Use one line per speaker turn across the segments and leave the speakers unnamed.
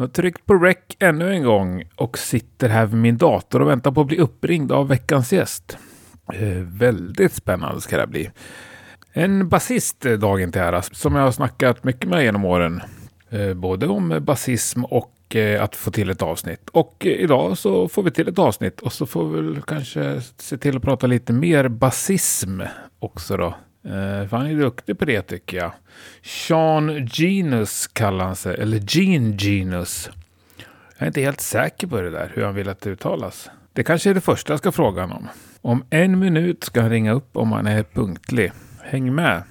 Jag har tryckt på rec ännu en gång och sitter här vid min dator och väntar på att bli uppringd av veckans gäst. Eh, väldigt spännande ska det bli. En basist eh, dagen till ära som jag har snackat mycket med genom åren. Eh, både om basism och eh, att få till ett avsnitt. Och eh, idag så får vi till ett avsnitt och så får vi väl kanske se till att prata lite mer basism också då. Uh, för han är duktig på det tycker jag. Sean Genus kallar han sig, eller Gene Genus. Jag är inte helt säker på det där, hur han vill att det uttalas. Det kanske är det första jag ska fråga honom. Om en minut ska han ringa upp om han är punktlig. Häng med!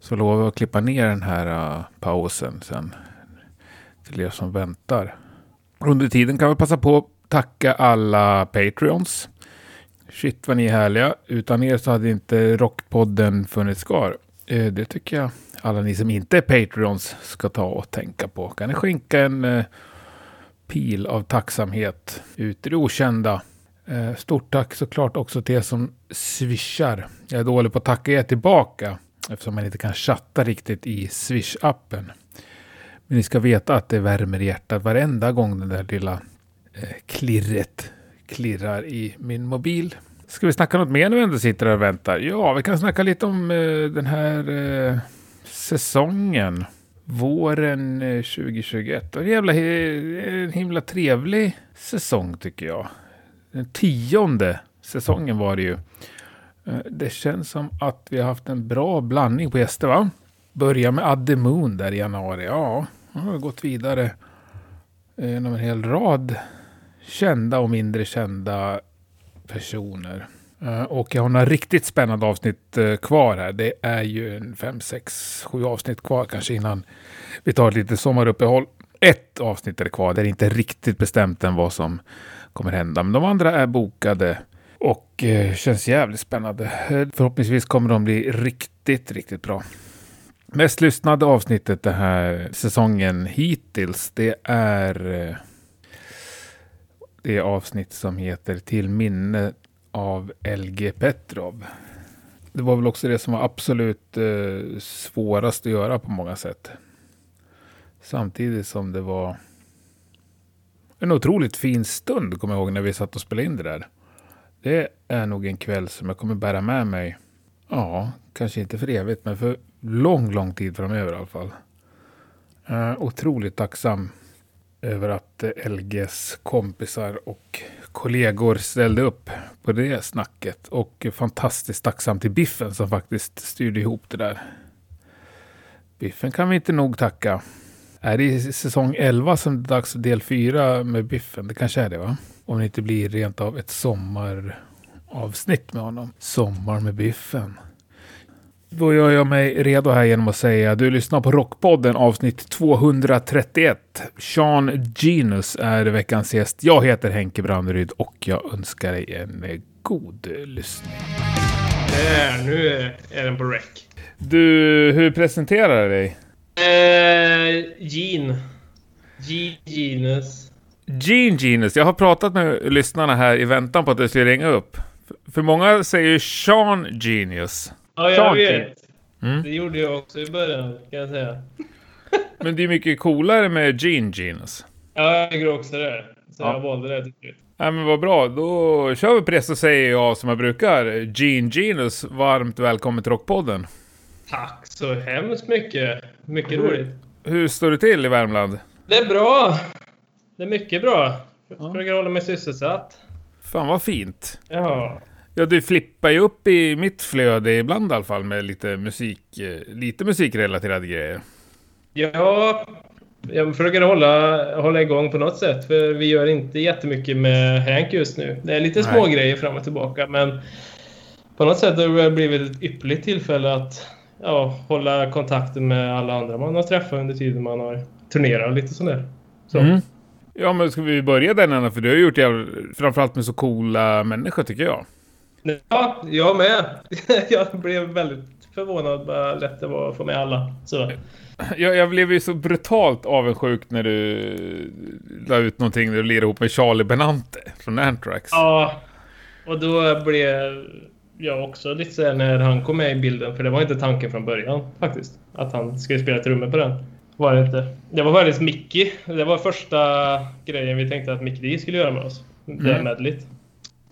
Så lovar jag att klippa ner den här uh, pausen sen. Till er som väntar. Under tiden kan vi passa på att tacka alla Patreons. Shit vad ni är härliga. Utan er så hade inte Rockpodden funnits kvar. Eh, det tycker jag alla ni som inte är Patreons ska ta och tänka på. Kan ni skänka en eh, pil av tacksamhet ut i det okända. Eh, stort tack såklart också till er som swishar. Jag är dålig på att tacka er tillbaka eftersom man inte kan chatta riktigt i Swish-appen. Men ni ska veta att det värmer i hjärtat varenda gång det där lilla eh, klirret klirrar i min mobil. Ska vi snacka något mer när vi ändå sitter här och väntar? Ja, vi kan snacka lite om eh, den här eh, säsongen. Våren eh, 2021. En, jävla, en himla trevlig säsong tycker jag. Den tionde säsongen var det ju. Eh, Det känns som att vi har haft en bra blandning på gäster va? Börja med Adde Moon där i januari. Ja, han har gått vidare eh, genom en hel rad kända och mindre kända personer. Eh, och jag har några riktigt spännande avsnitt eh, kvar här. Det är ju en fem, sex, sju avsnitt kvar kanske innan vi tar ett litet sommaruppehåll. Ett avsnitt är det kvar. Det är inte riktigt bestämt än vad som kommer hända. Men de andra är bokade. Och eh, känns jävligt spännande. Förhoppningsvis kommer de bli riktigt, riktigt bra. Mest lyssnade avsnittet den här säsongen hittills, det är det avsnitt som heter Till minne av LG Petrov. Det var väl också det som var absolut eh, svårast att göra på många sätt. Samtidigt som det var en otroligt fin stund, kommer jag ihåg, när vi satt och spelade in det där. Det är nog en kväll som jag kommer bära med mig. Ja, kanske inte för evigt, men för lång, lång tid framöver i alla fall. Eh, otroligt tacksam över att eh, LGs kompisar och kollegor ställde upp på det snacket. Och eh, fantastiskt tacksam till Biffen som faktiskt styrde ihop det där. Biffen kan vi inte nog tacka. Är det i säsong 11 som det är dags för del 4 med Biffen? Det kanske är det va? Om det inte blir rent av ett sommaravsnitt med honom. Sommar med Biffen. Då gör jag mig redo här genom att säga du lyssnar på Rockpodden avsnitt 231. Sean Genus är veckans gäst. Jag heter Henke Branderyd och jag önskar dig en god lyssning.
Där, nu är, den på rec.
Du, hur presenterar du dig?
Eh, Gene. G Genus.
Gene Genus. Jag har pratat med lyssnarna här i väntan på att du skulle ringa upp. För många säger ju Sean Genius.
Ja, jag vet.
Mm.
Det gjorde jag också i början, kan jag säga.
Men det är mycket coolare med Gene Genus.
Ja, jag tycker också det. Så
Ja.
jag valde det till slut.
Ja men vad bra, då kör vi på det så säger jag som jag brukar. Gene Genus, varmt välkommen till Rockpodden.
Tack så hemskt mycket. Mycket
Mm.
roligt.
Hur står det till i Värmland?
Det är bra. Det är mycket bra. Jag
Ja.
försöker hålla mig sysselsatt.
Fan vad fint.
Ja.
Ja, du flippar ju upp i mitt flöde ibland i alla fall med lite musik, eh, lite musikrelaterade grejer.
Ja, jag försöker hålla, hålla igång på något sätt. För vi gör inte jättemycket med Hank just nu. Det är lite
Nej.
små grejer fram och tillbaka. Men på något sätt har det blivit ett ypperligt tillfälle att ja, hålla kontakten med alla andra man har träffat under tiden man har turnerat och lite sådär. Så.
Mm. Ja, men ska vi börja den änden? För du har gjort jävla, framförallt med så coola människor tycker jag.
Ja, jag med. jag blev väldigt förvånad vad lätt det var att få med alla. Så.
Jag, jag blev ju så brutalt avundsjuk när du la ut någonting där du lirade ihop med Charlie Benante från Anthrax.
Ja, och då blev jag också lite såhär när han kom med i bilden. För det var inte tanken från början faktiskt. Att han skulle spela trummor på den. Var det inte. Det var faktiskt Mickey. Det var första grejen vi tänkte att Mickey D skulle göra med oss. Det
Mm.
medlet.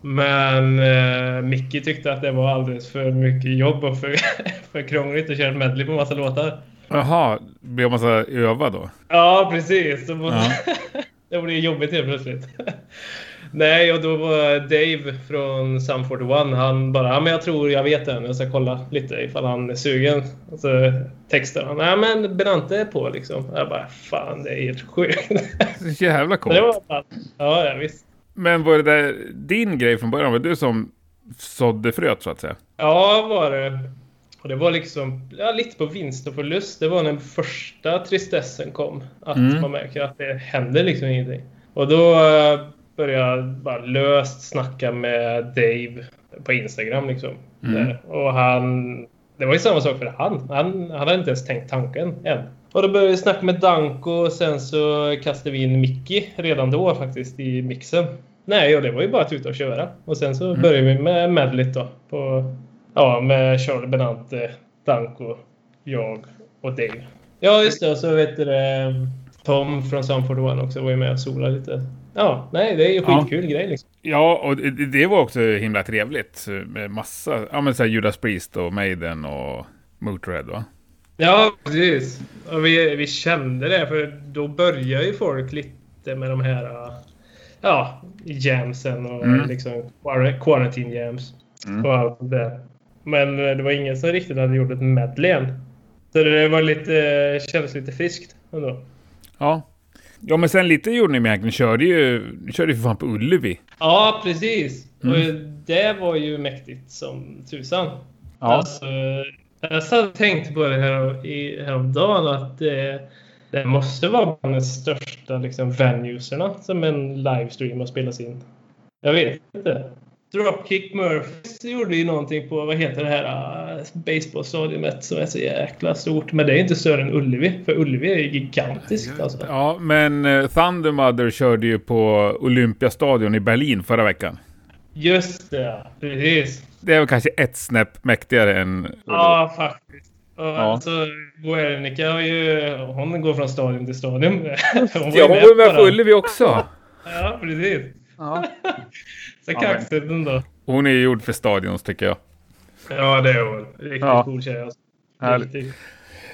Men eh, Mickey tyckte att det var alldeles för mycket jobb och för, för krångligt att köra medley på massa låtar.
Jaha, blir man så öva då?
Ja, precis. Det, var,
Ja.
det blev jobbigt helt plötsligt. Nej, och då var Dave från Sum 41, han bara ja, men jag tror jag vet den. Jag ska kolla lite ifall han är sugen. Och så textar han. Nej, men Benante är på liksom. Jag bara fan, det är helt sjukt.
Så jävla coolt.
ja, ja, visst.
Men var det där din grej från början? Var det du som sådde fröet så att säga?
Ja, var det. Och det var liksom ja, lite på vinst och förlust. Det var när första tristessen kom. Att
Mm.
man märker att det händer liksom ingenting. Och då eh, började jag bara löst snacka med Dave på Instagram liksom.
Mm.
Där. Och han... Det var ju samma sak för han. Han, han hade inte ens tänkt tanken än. Och då började vi snacka med Danko och sen så kastade vi in Mickey redan då faktiskt i mixen. Nej, och det var ju bara att ut och köra. Och sen så
Mm.
började vi med medlet då. På, ja, med Charlie Benante, Danko, jag och Dave. Ja, just det. Och så vet du det, Tom från Sum 41 också var ju med och solade lite. Ja, nej, det är ju
Ja.
skitkul grej liksom.
Ja, och det, det var också himla trevligt. Med massa, ja men så här Judas Priest och Maiden och Motörhead va?
Ja, precis. Och vi, vi kände det, för då börjar ju folk lite med de här ja, jamsen och
Mm.
liksom quar- quarantine jams
Mm.
och allt det. Men eh, det var ingen som riktigt hade gjort ett medley än. Så det var lite, kändes lite friskt ändå.
Ja. Ja, men sen lite gjorde ni med. Ni körde ju, körde ju för fan på Ullevi.
Ja, precis.
Mm.
Och det var ju mäktigt som tusan.
Ja.
Alltså, jag satt och tänkte på det här i, häromdagen att det, det måste vara bland de största liksom, venueserna som en livestream har spelats in. Jag vet inte. Dropkick Murphys gjorde ju någonting på, vad heter det här, uh, baseballstadiumet som är så jäkla stort. Men det är inte större än Ullevi, för Ullevi är ju gigantiskt alltså.
Ja, men eh, Thunder Mother körde ju på Olympiastadion i Berlin förra veckan.
Just det, precis.
Det är väl kanske ett snäpp mäktigare än...
Ja, faktiskt. Och
Ja.
Alltså, Guernica har ju... Hon går från stadion till stadion. Hon ju
Ja, hon var med
på.
Ullevi också.
Ja, precis.
Ja.
Så
Ja,
kaxigt ändå.
Hon är ju gjord för stadions tycker jag.
Ja, det är hon. Riktigt
Ja.
cool tjej alltså.
Härligt.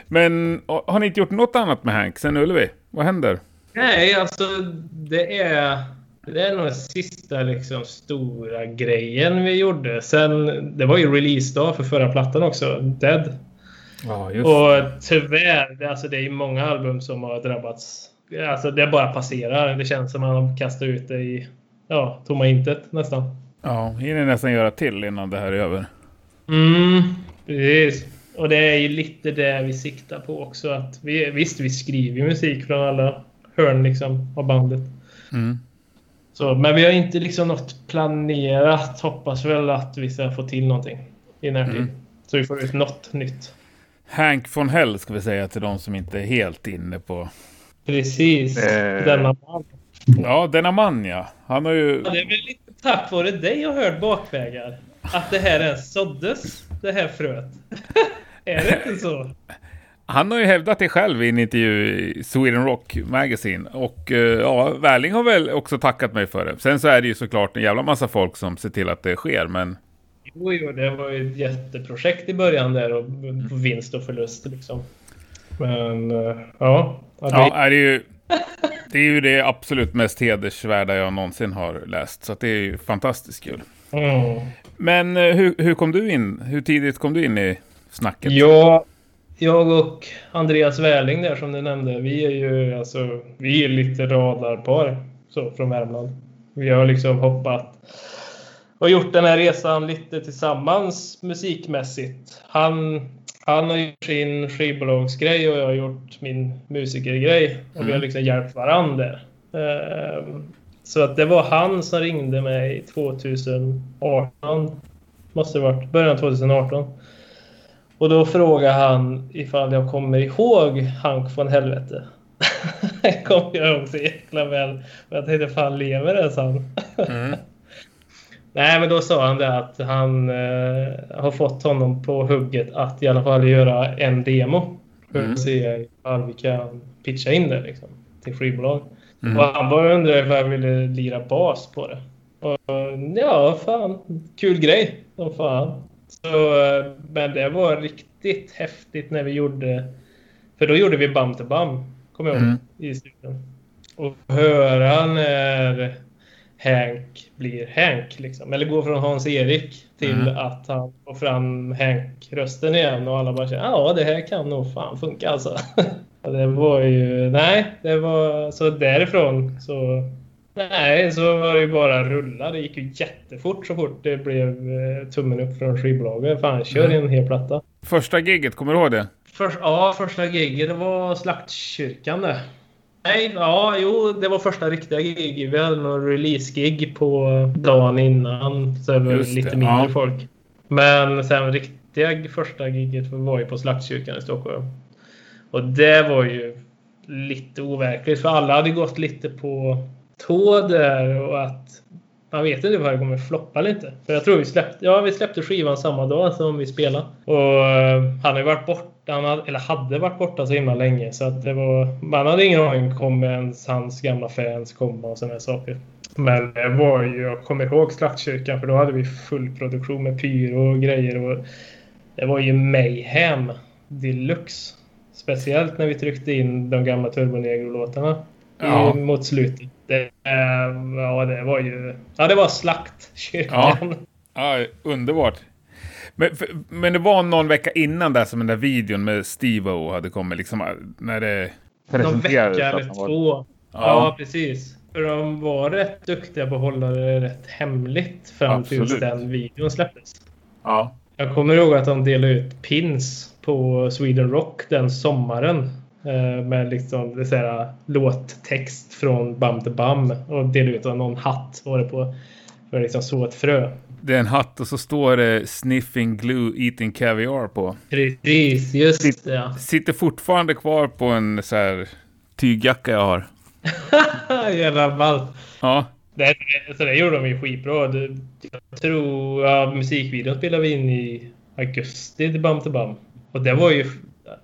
Men har ni inte gjort något annat med Hank sen Ullevi? Vad händer?
Nej, alltså det är... Det är nog den sista liksom, stora grejen vi gjorde. Sen, det var ju releasedag för förra plattan också, Dead.
Ja, just
Och tyvärr, det, alltså, det är ju många album som har drabbats. Alltså det bara passerar. Det känns som att man kastar ut det i ja, tomma intet nästan.
Ja, hinner nästan göra till innan det här är över.
Mm, precis. Och det är ju lite det vi siktar på också. Att vi, visst, vi skriver ju musik från alla hörn liksom, av bandet.
Mm.
Så, men vi har inte liksom något planerat. Hoppas väl att vi ska få till någonting i närtid.
Mm.
Så vi får ut något nytt.
Hank von Hell ska vi säga till de som inte är helt inne på...
Precis.
Eh.
Denna man.
Ja, denna man ja. Han har ju...
Ja, det är väl lite tack vare dig jag hört bakvägar. Att det här ens såddes, det här fröet. är det inte så?
Han har ju hävdat det själv i en intervju i Sweden Rock Magazine. Och eh, ja, Wärling har väl också tackat mig för det. Sen så är det ju såklart en jävla massa folk som ser till att det sker, men...
Jo, jo, det var ju ett jätteprojekt i början där och på vinst och förlust liksom. Men eh, ja, det-
Ja, är det, ju, det är ju det absolut mest hedersvärda jag någonsin har läst. Så att det är ju fantastiskt kul.
Mm.
Men eh, hur, hur kom du in? Hur tidigt kom du in i snacket?
Ja, jag och Andreas Wärling där som du nämnde, vi är ju alltså, vi är lite radarpar så, från Värmland. Vi har liksom hoppat och gjort den här resan lite tillsammans musikmässigt. Han, han har gjort sin skivbolagsgrej och jag har gjort min musikergrej. Och vi har liksom hjälpt varandra. Ehm, Så att det var han som ringde mig 2018. Måste det varit början 2018. Och då frågade han ifall jag kommer ihåg Hank från helvete. Det kommer jag ihåg så jäkla väl. Och jag tänkte fan lever sa han.
Mm.
Nej men då sa han det att han eh, har fått honom på hugget att i alla fall göra en demo. För
Mm.
att se ifall vi kan pitcha in det liksom, till skivbolag.
Mm.
Och han bara undrade ifall jag ville lira bas på det. Och ja, fan. Kul grej. Som fan. Så, eh, men det var riktigt häftigt när vi gjorde... För då gjorde vi Bam till Bam. Kommer jag ihåg.
Mm.
I studion. Och höra när Hank blir Hank. Liksom. Eller går från Hans-Erik till
Mm.
att han får fram Hank-rösten igen. Och alla bara känner ja det här kan nog fan funka alltså. Det var ju... Nej, det var... Så därifrån så... Nej, så var det ju bara rulla. Det gick ju jättefort så fort det blev eh, tummen upp från skivbolaget. Fan, kör
Mm.
en hel platta.
Första giget, kommer du ihåg det?
Först, ja, första giget det var Slaktkyrkan det. Nej, ja, jo, det var första riktiga gig. Vi hade någon release-gig på dagen innan. Så det var
Just det,
lite mindre
ja.
folk. Men sen riktiga första giget var ju på Slaktkyrkan i Stockholm. Och det var ju lite overkligt. För alla hade gått lite på tå där och att man vet inte vad det kommer floppa inte. För jag tror vi släppte, ja, vi släppte skivan samma dag som vi spelade. Och eh, han har ju varit borta, hade, eller hade varit borta så himla länge. Så att det var, man hade ingen aning om ens hans gamla fans komma och sådana saker. Men det var ju, jag kommer ihåg Slaktkyrkan för då hade vi full produktion med pyro och grejer. Och det var ju mayhem deluxe. Speciellt när vi tryckte in de gamla Turbonegro-låtarna
Ja.
mot slutet. Det, eh, ja, det var ju... Ja, det var Slaktkyrkan.
Ja, underbart. Men, för, men det var någon vecka innan där som den där videon med Steve-O hade kommit. Liksom, när det
Någon vecka eller två. Ja.
Ja.
precis. För de var rätt duktiga på att hålla det rätt hemligt fram tills den videon släpptes.
Ja.
Jag kommer ihåg att de delade ut pins på Sweden Rock den sommaren. eh, Med liksom det så här, låttext från Bam till Bam. Och delade ut någon hatt var det på. För liksom så ett frö.
Det är en hatt och så står det Sniffing Glue Eating Caviar på.
Precis, just det. ja.
Sitter fortfarande kvar på en så här tygjacka jag har.
Jävla ballt.
Ja.
Det, så det gjorde de ju skitbra. Det, jag tror ja, musikvideon spelade vi in i augusti till Bam till Bam. Och det var ju...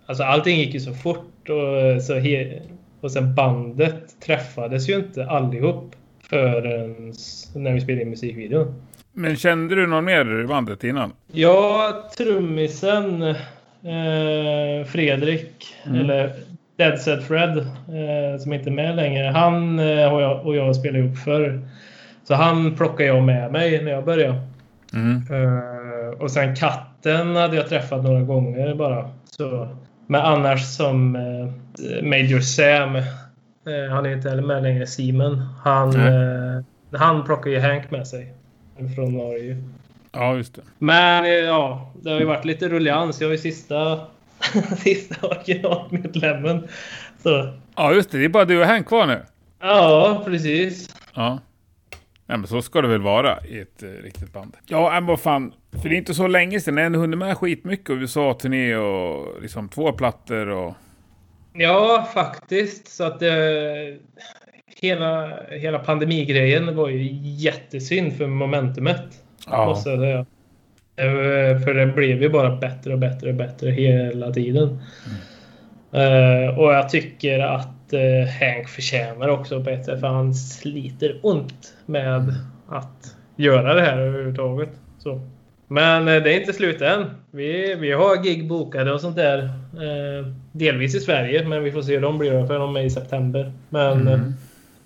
Alltså allting gick ju så fort och, så he, och sen bandet träffades ju inte allihop förrän när vi spelade in musikvideon.
Men kände du någon mer i bandet innan?
Ja, trummisen eh, Fredrik,
Mm.
eller Dead Set Fred, eh, som inte är med längre. Han eh, och, jag, och jag spelade ihop förr. Så han plockade jag med mig när jag började.
Mm.
Eh, och sen katten hade jag träffat några gånger bara. Så, men annars som eh, Major Sam, han är inte heller med längre, Simon. Han, eh, han plockade ju Hank med sig. Från Norge.
Ja, just det.
Men eh, ja, det har ju varit lite rullians. Jag är sista, sista originalmedlemmen. Så
Ja, just det. Det är bara du och Hank kvar nu.
ja, precis.
Ja. Ja, men så ska det väl vara i ett eh, riktigt band. Ja, men vad fan. För det är inte så länge sedan. Jag har ändå hunnit med skitmycket. USA-turné och liksom två plattor och...
Ja, faktiskt. Så att eh, hela, hela pandemigrejen var ju jättesynd för momentumet.
Ja.
Måste jag säga. Eh, För det blev ju bara bättre och bättre och bättre hela tiden. Eh, och jag tycker att eh, Hank förtjänar också på ett sätt. För han sliter ont med att göra det här överhuvudtaget. Så. Men eh, det är inte slut än. Vi, vi har gig bokade och sånt där. Eh, delvis i Sverige, men vi får se hur de blir. För de är i september. Men,
Mm.
eh,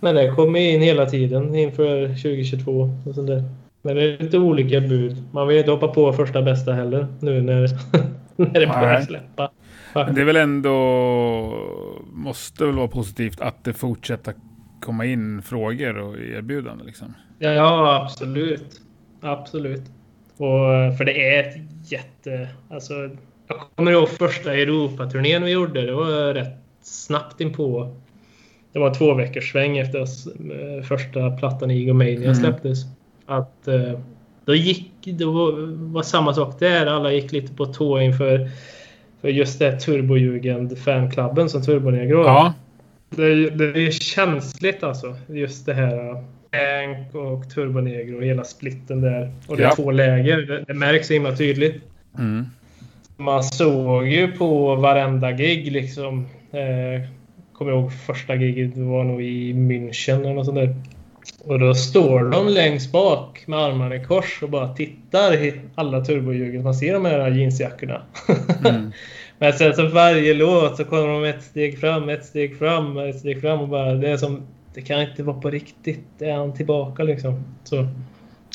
men det kommer in hela tiden inför 2022. Och sånt där. Men det är lite olika bud. Man vill inte hoppa på första bästa heller nu när, när det börjar släppa.
Men det är väl ändå... Måste väl vara positivt att det fortsätter komma in frågor och erbjudanden liksom.
Ja, ja, absolut. Absolut. Och, för det är ett jätte... Alltså, jag kommer ihåg första Europaturnén vi gjorde. Det var rätt snabbt inpå. Det var två veckors sväng efter att eh, första plattan Egomania
Mm.
släpptes. Att eh, då gick... Det var, samma sak där. Alla gick lite på tå inför för just det Turbojugend fanklubben som Turbonegro.
Ja.
Det är, det är känsligt alltså. Just det här Hank och Turbonegro och hela splitten där. Och det är
Ja.
två läger. Det, märks så himla tydligt.
Mm.
man såg ju på varenda gig liksom. Eh, kommer ihåg första giget var nog i München eller något sånt där. Och då står de längst bak med armarna i kors och bara tittar i alla turbohjulen. Man ser de här jeansjackorna. Mm. Men sen så varje låt så kommer de ett steg fram, ett steg fram, ett steg fram och bara det är som det kan inte vara på riktigt. Är han tillbaka liksom. Så,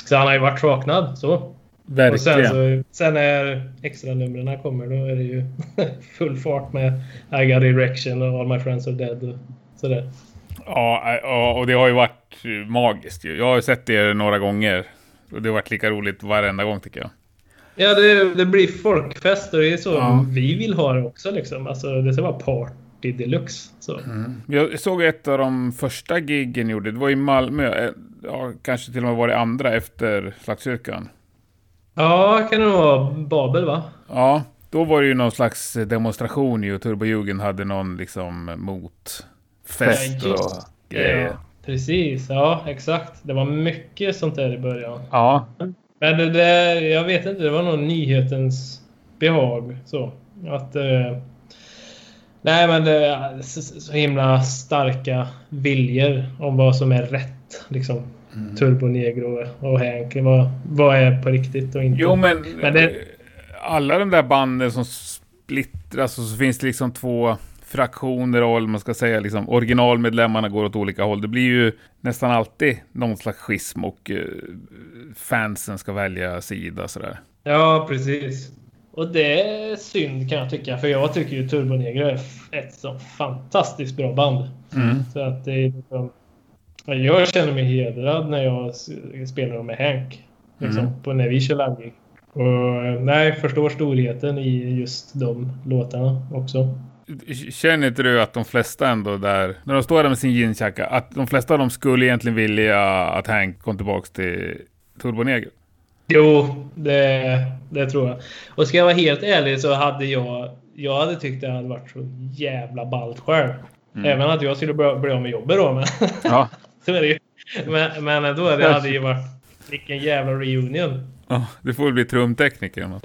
så han har ju varit saknad. Så.
Verkligen. Och
sen, så, sen när extra numren kommer då är det ju full fart med I got erection och All my friends are dead och sådär.
Ja, och det har ju varit magiskt ju. Jag har sett det några gånger. Och det har varit lika roligt varenda gång tycker jag.
Ja, det, det blir folkfest och det är så ja. vi vill ha det också liksom. Alltså det ska vara party deluxe. Så.
Mm. Jag såg ett av de första giggen gjorde. Det var i Malmö. Eh, ja, kanske till och med var det andra efter Slagskyrkan.
Ja, kan det vara Babel va?
Ja, då var det ju någon slags demonstration ju. Turbojugen hade någon liksom motfest ja, och grejer. Ja,
precis, ja exakt. Det var mycket sånt där i början.
Ja.
Men det där, jag vet inte, det var nog nyhetens behag. Så att... Eh, nej men det är så, himla starka viljor om vad som är rätt. Liksom. Mm. Turbonegro och Hank. Vad, vad är på riktigt och inte.
Jo, men, men det... alla de där banden som splittras och så finns det liksom två fraktioner och man ska säga liksom originalmedlemmarna går åt olika håll. Det blir ju nästan alltid någon slags schism och uh, fansen ska välja sida sådär.
Ja, precis. Och det är synd kan jag tycka, för jag tycker ju Turbonegro är ett så fantastiskt bra band. Mm. Så att det är liksom, jag känner mig hedrad när jag spelar med Hank. Liksom, mm. på när vi kör live Och nej, förstår storheten i just de låtarna också.
Känner inte du att de flesta ändå där, när de står där med sin jeansjacka, att de flesta av dem skulle egentligen vilja att Hank kom tillbaks till Turbonegro?
Jo, det, det tror jag. Och ska jag vara helt ärlig så hade jag, jag hade tyckt det hade varit så jävla ballt själv. Mm. Även att jag skulle bli av med jobbet då. Men ja. så är det ju. Men, men ändå, det hade ju varit vilken jävla reunion.
Ja, du får väl bli trumtekniker.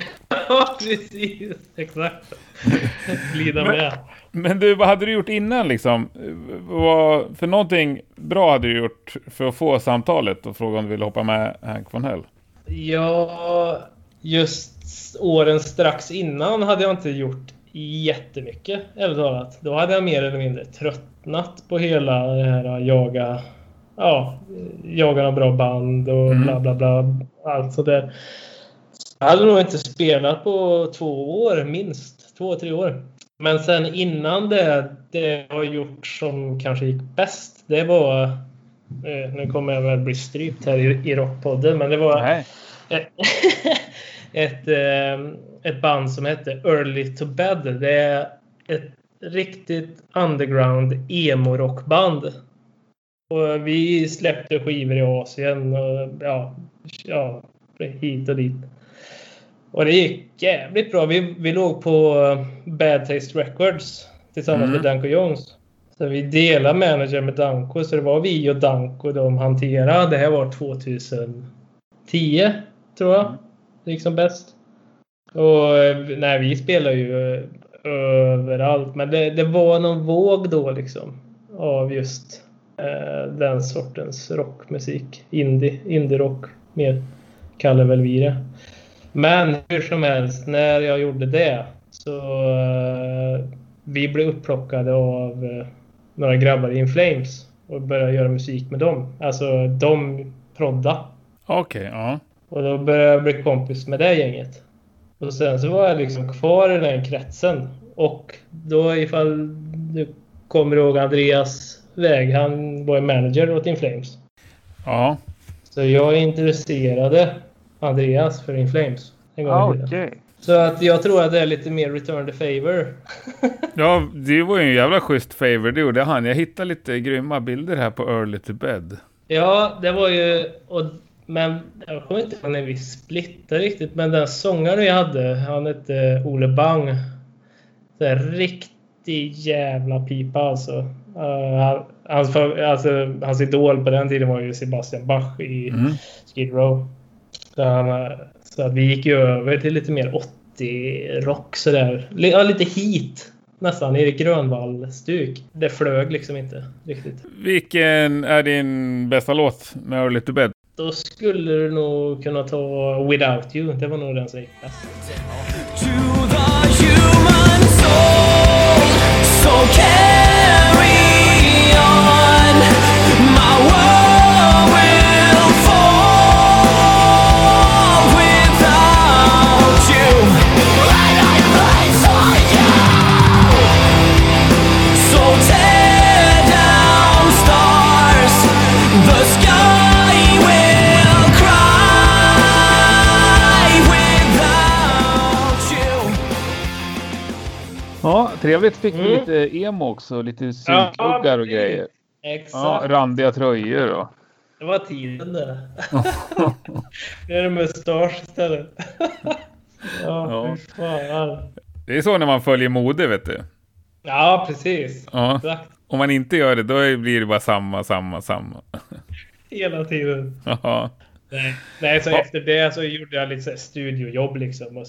ja, precis. Exakt. Glida med.
Men du, vad hade du gjort innan liksom? Vad, för någonting bra hade du gjort för att få samtalet och fråga om du ville hoppa med Hank von Hell?
Ja, just åren strax innan hade jag inte gjort jättemycket, ärligt talat. Då hade jag mer eller mindre tröttnat på hela det här jaga, ja, jaga några bra band och mm. bla bla bla. Allt sådär. Jag hade nog inte spelat på två år, minst. Två, tre år. Men sen innan det, det har gjort som kanske gick bäst, det var... Eh, nu kommer jag väl bli strypt här i, i Rockpodden, men det var... ett, eh, ett band som hette Early to Bed. Det är ett riktigt underground emo-rockband. Och vi släppte skivor i Asien och ja, ja, hit och dit. Och det gick jävligt bra. Vi, vi låg på Bad Taste Records tillsammans mm. med Danko Jones. Så vi delade manager med Danko, så det var vi och Danko de hanterade. Det här var 2010, tror jag. Det gick som bäst. Och nej, vi spelade ju eh, överallt. Men det, det var någon våg då liksom. Av just eh, den sortens rockmusik. Indie, indie-rock mer kallar väl vi det. Men hur som helst, när jag gjorde det så eh, vi blev upplockade av eh, några grabbar i In Flames och började göra musik med dem. Alltså de prodda.
Okej, okay, ja.
Och då började jag bli kompis med det gänget. Och sen så var jag liksom kvar i den kretsen. Och då ifall du kommer ihåg Andreas väg, han var manager åt Inflames.
Ja.
Så jag introducerade Andreas för Inflames.
En gång ah, okay.
Så att jag tror att det är lite mer return the favor.
ja, det var ju en jävla schysst favor det gjorde han. Jag hittade lite grymma bilder här på Early to Bed.
Ja, det var ju... Och men jag kommer inte ihåg när vi splittade riktigt, men den sångaren vi hade, han hette Ole Bang. Så här, riktig jävla pipa alltså. Uh, hans, alltså. Hans idol på den tiden var ju Sebastian Bach i mm. Skid Row. Så, han, så att vi gick ju över till lite mer 90-rock sådär. Ja, lite hit nästan. Erik Grönvall-stuk. Det flög liksom inte riktigt.
Vilken är din bästa låt med Early to Bed?
Då skulle du nog kunna ta Without You. Det var nog den som gick bäst. To the human soul, so carry on my world
trevligt. Fick vi
Mm.
lite emo också. Lite syltuggar och grejer.
Exakt.
Ja, randiga tröjor då.
Det var tiden det. Nu är det mustasch istället.
Ja.
ja.
Det är så när man följer mode, vet du.
Ja, precis.
Ja.
Exakt.
Om man inte gör det, då blir det bara samma, samma, samma.
Hela tiden.
Ja.
Nej, Nej så
Ja.
efter det så gjorde jag lite studiojobb liksom. Och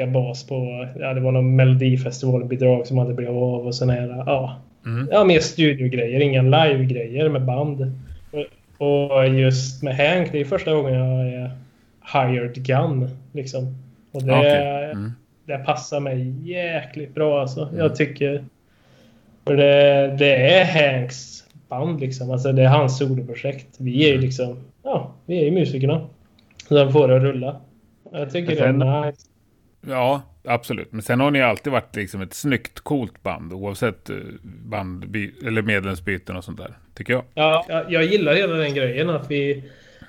eh, bas på, ja det var någon Melodifestivalbidrag som hade blivit av och såna här, ja.
Mm.
Ja, mer studiogrejer, inga live-grejer med band. Och, och just med Hank, det är första gången jag är hired gun liksom. Och det,
Okej. Mm.
det passar mig jäkligt bra alltså. Jag tycker... För det, det är Hanks band liksom. Alltså det är hans soloprojekt. Vi är ju liksom... Ja, vi är ju musikerna. Så den får det rulla. Jag tycker
Men
det
sen-
är nice.
Ja, absolut. Men sen har ni alltid varit liksom ett snyggt, coolt band. Oavsett eh, band eller medlemsbyten och sånt där. Tycker jag.
Ja, jag, jag gillar hela den grejen att vi...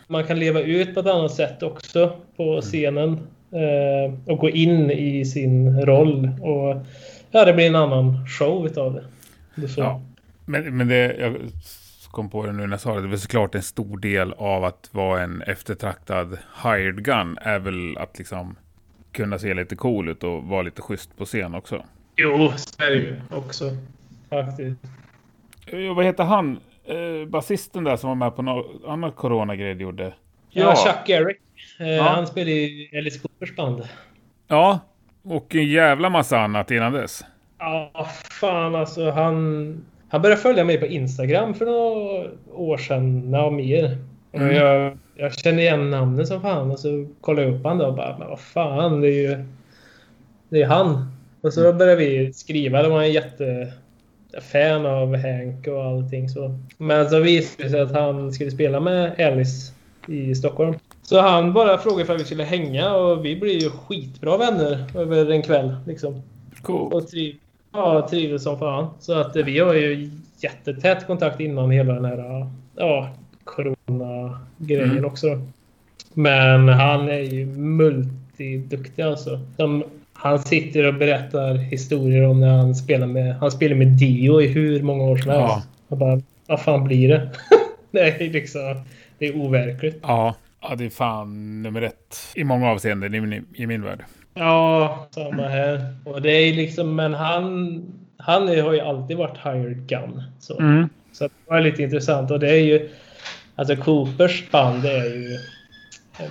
Man kan leva ut på ett annat sätt också på scenen. Eh, och gå in i sin roll. Och ja, det blir en annan show utav det. det.
Ja. Men, men det, jag kom på det nu när jag sa det. Det är såklart en stor del av att vara en eftertraktad hired gun. Är väl att liksom kunna se lite cool ut och vara lite schysst på scen också.
Jo, så är det ju också. Faktiskt.
Eh, Vad heter han? Eh, basisten där som var med på något annat coronagrej gjorde.
Ja, Chuck Garrick. Eh,
Ja.
Han spelar i Alice Coopers band.
Ja, och en jävla massa annat innan dess.
Ja, fan alltså. Han, han började följa mig på Instagram för några år sedan. Ja, mer. Och
Mm.
Jag, jag kände igen namnet som fan och så kollade jag upp då och bara, men vad fan, det är ju... Det är han. Och så började vi skriva. Det var en jätte fan av Hank och allting så. Men så visade det sig att han skulle spela med Alice i Stockholm. Så han bara frågade för att vi skulle hänga och vi blev ju skitbra vänner över en kväll. Liksom.
Cool.
Och triv, ja, trivdes som fan. Så att eh, vi har ju jättetät kontakt innan hela den här ja, corona-grejen
Mm.
också. Då. Men han är ju multiduktig alltså. Som, han sitter och berättar historier om när han spelar med, han spelar med Dio i hur många år som helst.
Ja.
Och bara, vad fan blir det? det är liksom, det är overkligt.
Ja, ja, det är fan nummer ett i många avseenden i min, i min värld.
Ja, samma här. Och det är liksom, men han, han har ju alltid varit hired gun. Så,
Mm.
så det var lite intressant. Och det är ju, alltså Coopers band det är ju,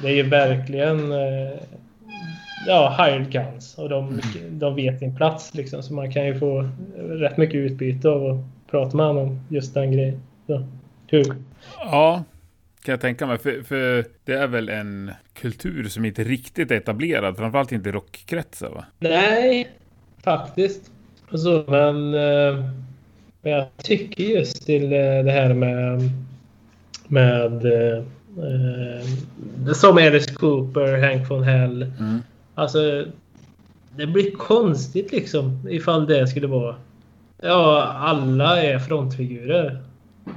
det är ju verkligen eh, ja, hired guns. Och de, de vet sin plats liksom. Så man kan ju få rätt mycket utbyte av att prata med honom om just den grejen. Så, kul.
Ja, kan jag tänka mig. För, för det är väl en kultur som inte riktigt är etablerad. Framförallt inte i rockkretsar va?
Nej, faktiskt. Så, men, eh, men jag tycker just till eh, det här med med eh, eh, som Alice Cooper, Hank von Hell.
Mm.
Alltså, det blir konstigt liksom ifall det skulle vara... Ja, alla är frontfigurer.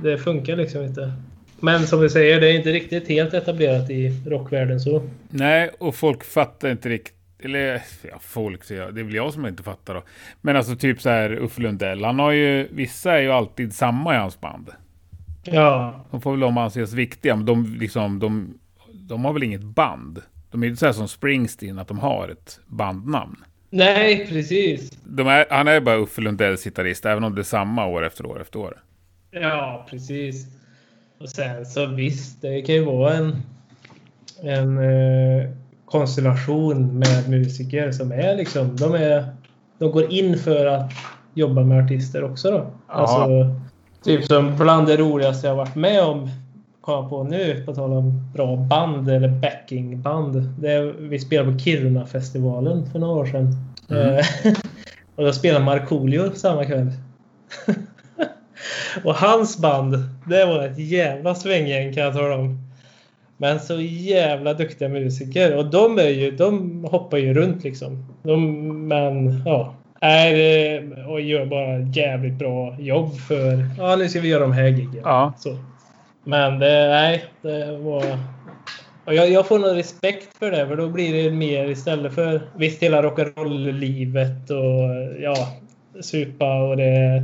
Det funkar liksom inte. Men som vi säger, det är inte riktigt helt etablerat i rockvärlden så.
Nej, och folk fattar inte riktigt. Eller ja, folk säger jag. Det är väl jag som inte fattar då. Men alltså typ så här Uffe Lundell. Han har ju, vissa är ju alltid samma i hans band.
Ja,
De får väl de anses viktiga. Men de, liksom, de, de har väl inget band. De är inte så här som Springsteen, att de har ett bandnamn.
nej precis.
De är, han är bara Uffe Lundells gitarrist, även om det är samma år efter år efter år.
Ja, precis. Och sen så visst, det kan ju vara en, en eh, konstellation med musiker som är liksom, de, är, de går in för att jobba med artister också då.
Ja.
Alltså, typ som bland det roligaste jag varit med om, kom på nu, på tal om bra band eller backingband. Det vi spelade på Kiruna-festivalen för några år sedan.
Mm.
Eh, och då spelade Markoolio samma kväll. och hans band, det var ett jävla svänggäng kan jag tala om. Men så jävla duktiga musiker. Och de, är ju, de hoppar ju runt liksom. De, men ja. Är, och gör bara jävligt bra jobb för... Ja, nu ska vi göra de här giggen.
Ja.
Så. Men det, nej, det var... Och jag, jag får nog respekt för det, för då blir det mer istället för visst hela rock'n'roll-livet och ja, supa och det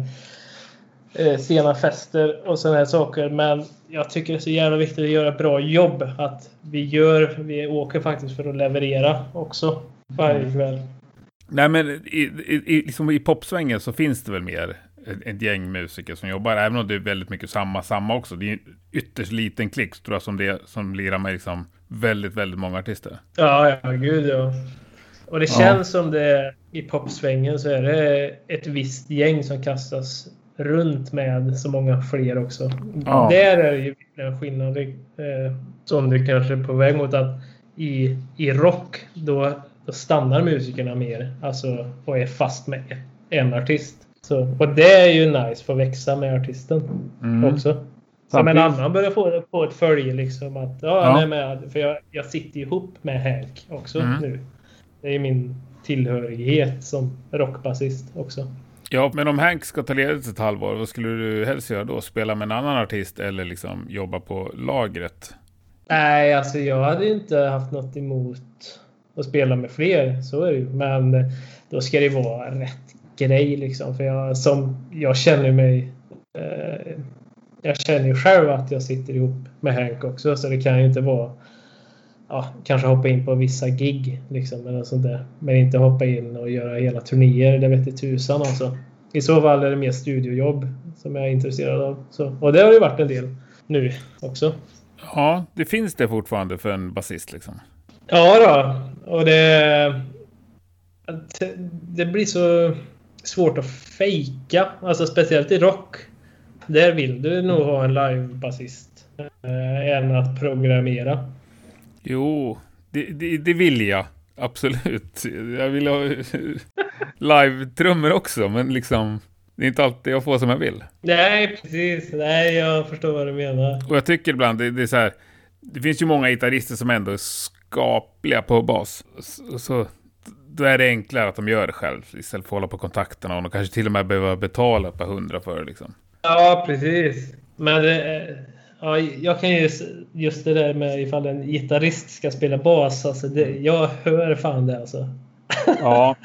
eh, sena fester och sådana här saker. Men jag tycker det är så jävla viktigt att göra bra jobb. Att vi gör, vi åker faktiskt för att leverera också varje kväll.
Nej, men i, i, i, liksom i popsvängen så finns det väl mer ett, ett gäng musiker som jobbar, även om det är väldigt mycket samma, samma också. Det är en ytterst liten klick, tror jag, som, det, som lirar med liksom väldigt, väldigt många artister.
Ja, ja, gud ja. Och det
Ja.
känns som det i popsvängen så är det ett visst gäng som kastas runt med så många fler också.
Ja.
Där är det ju en skillnad eh, som du kanske är på väg mot att i, i rock då, då stannar musikerna mer alltså, och är fast med en artist. Så, och det är ju nice, få växa med artisten
Mm.
också. Som en annan börjar få, få ett följe liksom att ja,
Ja.
är med. För jag, jag sitter ihop med Hank också
Mm.
nu. Det är min tillhörighet som rockbasist också.
Ja, men om Hank ska ta ledigt ett halvår, vad skulle du helst göra då? Spela med en annan artist eller liksom jobba på lagret?
Nej, alltså jag hade inte haft något emot att spela med fler. Så är det ju. Men eh, då ska det vara rätt grej liksom. För jag, som, jag känner mig... Eh, jag känner ju själv att jag sitter ihop med Hank också. Så det kan ju inte vara... Ja, kanske hoppa in på vissa gig liksom. Eller sånt där. Men inte hoppa in och göra hela turnéer. Det vet tusan alltså. I så fall är det mer studiojobb som jag är intresserad av. Så, och det har ju varit en del nu också.
Ja, det finns det fortfarande för en basist liksom.
Ja då. Och det... Det blir så svårt att fejka. Alltså speciellt i rock. Där vill du nog ha en livebasist. Eh, än att programmera.
Jo, det, det, det vill jag. Absolut. Jag vill ha live-trummor också, men liksom... Det är inte alltid jag får som jag vill.
Nej, precis. Nej, jag förstår vad du menar.
Och jag tycker ibland, det, det är så här... Det finns ju många gitarrister som ändå är skapliga på bas. Så, så då är det enklare att de gör det själv istället för att hålla på kontakterna och de kanske till och med behöver betala ett par hundra för det liksom.
Ja, precis. Men det, ja, jag kan ju just det där med ifall en gitarrist ska spela bas. Alltså det, jag hör fan det alltså.
Ja.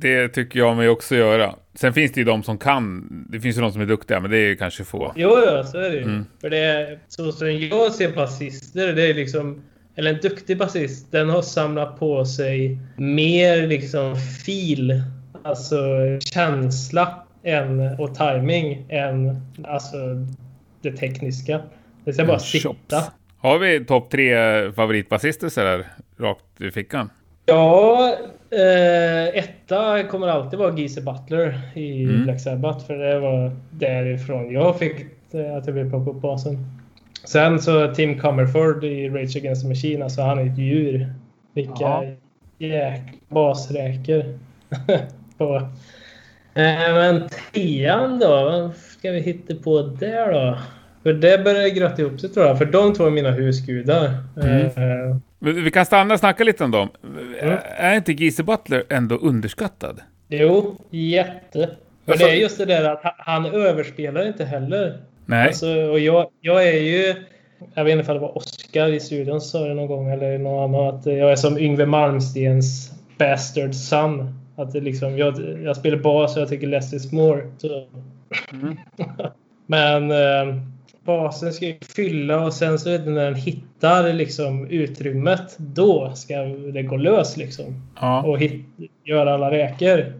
Det tycker jag mig också göra. Sen finns det ju de som kan. Det finns ju de som är duktiga, men det är ju kanske få.
Jo, ja, så är det ju.
Mm.
För det är, så som jag ser basister, det är liksom... Eller en duktig basist, den har samlat på sig mer liksom fil, alltså känsla än, och timing än alltså det tekniska. Det ska bara sitta.
Chops. Har vi topp tre favoritbasister så där rakt i fickan?
Ja, eh, etta kommer alltid vara Geezer Butler i
Mm.
Black Sabbath. För det var därifrån jag fick eh, att jag ville plocka upp basen. Sen så Tim Comerford i Rage Against the Machine. Alltså han är ett djur. Vilka
Ja.
jäk basräker. på. Eh, men trean då? Vad ska vi hitta på där då? För det börjar grötta ihop sig tror jag. För de två är mina husgudar.
Mm.
Eh,
Vi kan stanna och snacka lite om dem.
Mm.
Är inte Geezer Butler ändå underskattad?
Jo, jätte. För
Alltså-
det är just det där att ha- han överspelar inte heller.
Nej.
Alltså, och jag, jag är ju... Jag vet inte om det var Oscar i studion sa det någon gång eller någon annan. Att jag är som Yngwie Malmstens bastard son. Att det liksom, jag, jag spelar bas och jag tycker less is more.
Mm.
Men eh, basen ska ju fylla och sen så när den hittar liksom utrymmet. Då ska det gå lös liksom
Ja.
och hit, göra alla räkor.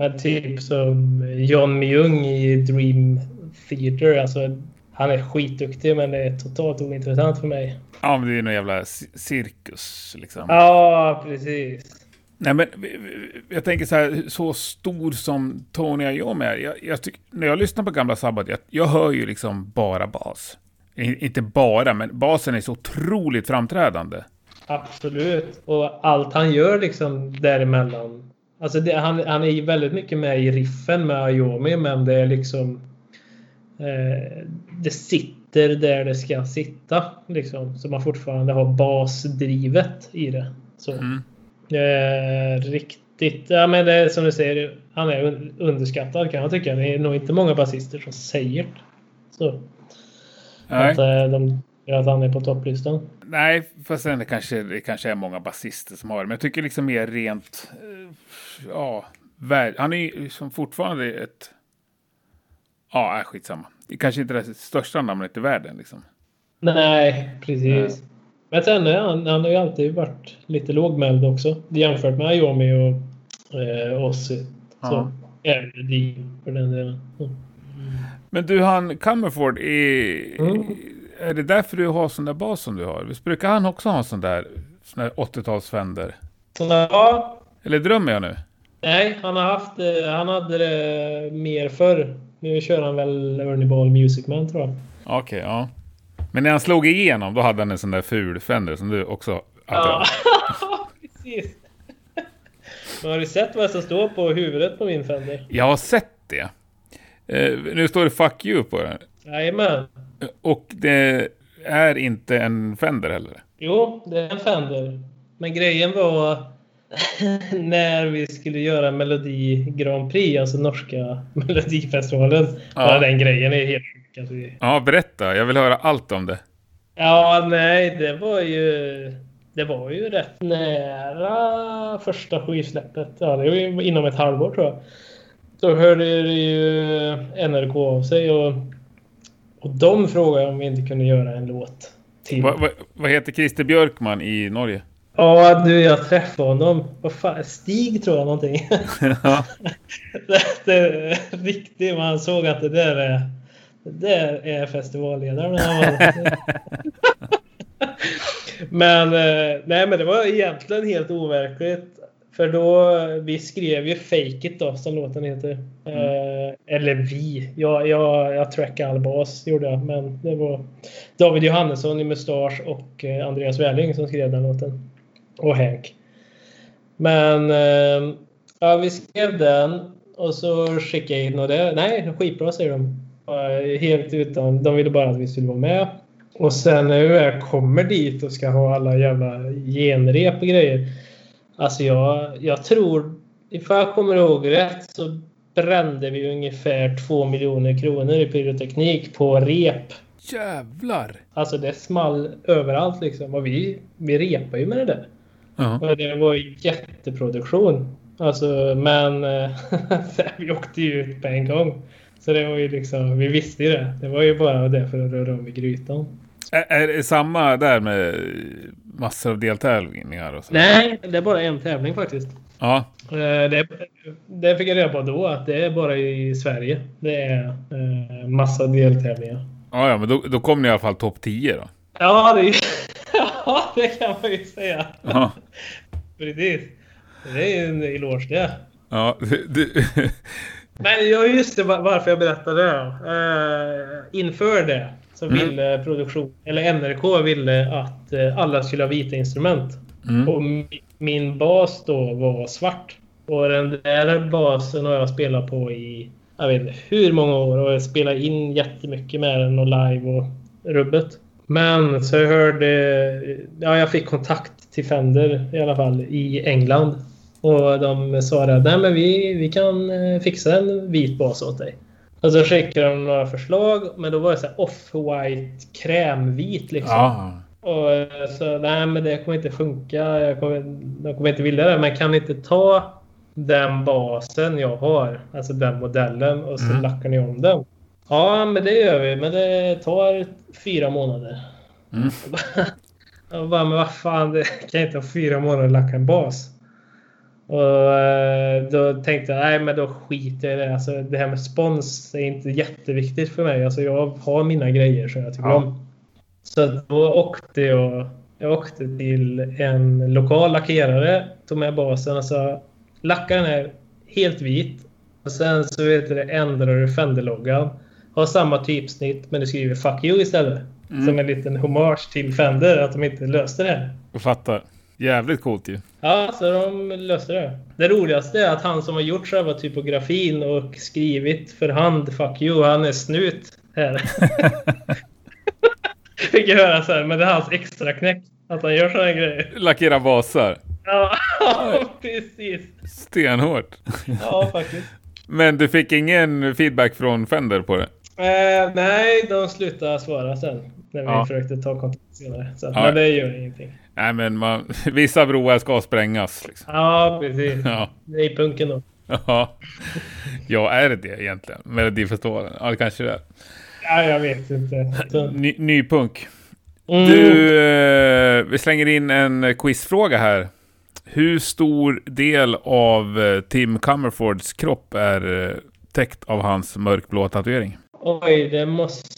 Men typ som John Myung i Dream Theater. Alltså, han är skitduktig men det är totalt ointressant för mig.
Ja, men det är någon jävla cirkus liksom.
Ja, precis.
Nej, men jag tänker så här, så stor som Tony Iommi är. Jag, jag tyck, när jag lyssnar på gamla Sabbath, jag, jag hör ju liksom bara bas. Inte bara, men basen är så otroligt framträdande.
Absolut. Och allt han gör liksom däremellan. Alltså det, han, han är väldigt mycket med i riffen med Ayomi, men det är liksom... Eh, det sitter där det ska sitta. Liksom, så man fortfarande har basdrivet i det. Så. Mm. Eh, riktigt... Ja, men det är som du säger, han är underskattad kan jag tycka. Det är nog inte många basister som säger så. Nej. Att, eh, de, att han är på topplistan.
Nej, fast sen det kanske, det kanske är många basister som har det. Men jag tycker liksom mer rent... Eh, ja, han är ju som fortfarande ett... Ja, skitsamma. Det är kanske inte det största namnet i världen liksom.
Nej, precis. Nej. Men sen är han, han har ju alltid varit lite lågmäld också. Jämfört med Ayomi och eh, Ossi. Ja. Så även Dean för den delen. Mm.
Men du, han Comerford, är, mm. är det därför du har sån där bas som du har? Visst brukar han också ha en sån där, sån där 80-tals Fender?
Ja.
Eller drömmer jag nu?
Nej, han har haft Han hade det mer förr. Nu kör han väl Ernie Ball Music Man tror jag.
Okej, okay, ja. Men när han slog igenom, då hade han en sån där ful Fender som du också
Ja, precis. Men har du sett vad som står på huvudet på min Fender?
Jag har sett det. Eh, nu står det 'fuck you' på den.
Jajamän.
Och det är inte en Fender heller?
Jo, det är en Fender. Men grejen var när vi skulle göra Melodi Grand Prix, alltså norska Melodifestivalen. Ja. Den grejen är helt Alltså.
Ja, berätta. Jag vill höra allt om det.
Ja, nej, det var ju... Det var ju rätt nära första skivsläppet. Ja, det var ju inom ett halvår tror jag. Då hörde ju NRK av sig och, och de frågade om vi inte kunde göra en låt
till. Va, va, vad heter Christer Björkman i Norge?
Ja, du, jag träffade honom. Vad fan, Stig tror jag någonting. Ja. det, det är riktigt. Man såg att det där är, det är festivalledaren. men, eh, nej, men det var egentligen helt overkligt. För då, vi skrev ju Fake It då, som låten heter. Mm. Eh, eller vi. Jag, jag, jag trackade all bas, gjorde jag. Men det var David Johannesson i Mustasch och eh, Andreas Wärling som skrev den låten. Och Hank. Men eh, ja, vi skrev den och så skickade jag in och det. Nej, skitbra säger de. Helt utan, de ville bara att vi skulle vara med. Och sen när jag kommer dit och ska ha alla jävla genrep och grejer Alltså jag, jag tror, ifall jag kommer ihåg rätt så brände vi ungefär 2 miljoner kronor i pyroteknik på rep.
Jävlar!
Alltså det small överallt liksom. Och vi, vi repade ju med det där. Uh -huh. Och det var jätteproduktion. Alltså, men vi åkte ju ut på en gång. Så det var ju liksom, vi visste ju det. Det var ju bara det för att röra om i grytan.
Är, det samma där med massor av deltävlingar? Och så?
Nej, det är bara en tävling faktiskt.
Ja.
Eh, det, det fick jag reda på då, att det är bara i Sverige. Det är eh, massa deltävlingar.
Ja, ja men då, då kom ni i alla fall topp 10 då?
Ja, det, ja, det kan man ju säga. Ja. Precis. Det är ju en eloge det.
Ja, du...
Men just det, varför jag berättade det. Uh, inför det så mm. ville produktion, eller NRK ville att uh, alla skulle ha vita instrument. Mm. Och min bas då var svart. Och den där basen har jag spelat på i jag vet inte hur många år och jag spelat in jättemycket med den och live och rubbet. Men så jag hörde, ja jag fick kontakt till Fender i alla fall i England. Och de sa att nej men vi, vi kan eh, fixa en vit bas åt dig. Och så skickade de några förslag, men då var det så off-white krämvit liksom. Ja. Och eh, så nej men det kommer inte funka. Jag kommer, de kommer inte vilja det. Men kan inte ta den basen jag har, alltså den modellen och så mm. lackar ni om den. Ja, men det gör vi. Men det tar fyra månader. Mm. jag bara, men vad fan, det kan inte ha fyra månader att lacka en bas. Och eh, då tänkte jag, nej men då skiter jag i det. Alltså, det här med spons är inte jätteviktigt för mig. Alltså, jag har mina grejer som jag tycker
Ja.
om. Så då åkte jag, jag åkte till en lokal lackerare, tog med basen och sa lacka den här helt vit. Och sen så vet du, ändrar du Fender-loggan. Har samma typsnitt men du skriver 'Fuck you' istället. Som en liten hommage till Fender, att de inte löste det här.
Jag fattar. Jävligt coolt ju.
Ja, så de löste det. Det roligaste är att han som har gjort själva typografin och skrivit för hand 'Fuck you' han är snut här. Fick jag höra så här, men det är hans extra knäck att han gör sådana grejer.
Lackera basar.
Ja, precis.
Stenhårt.
Ja, faktiskt.
Men du fick ingen feedback från Fender på det?
Eh, nej, de slutade svara sen. När vi
Ja.
försökte ta kontakt senare. Så,
Ja.
Men det gör ingenting.
Nej, men man, vissa broar ska sprängas. Liksom.
Ja, precis.
Ja.
Det är punken då.
Ja. ja, är det det egentligen? Melodifestivalen? Ja, det kanske det är.
Ja, jag vet inte.
Ny, ny punk.
Mm.
Du, eh, vi slänger in en quizfråga här. Hur stor del av eh, Tim Comerfords kropp är eh, täckt av hans mörkblå tatuering?
Oj, det måste...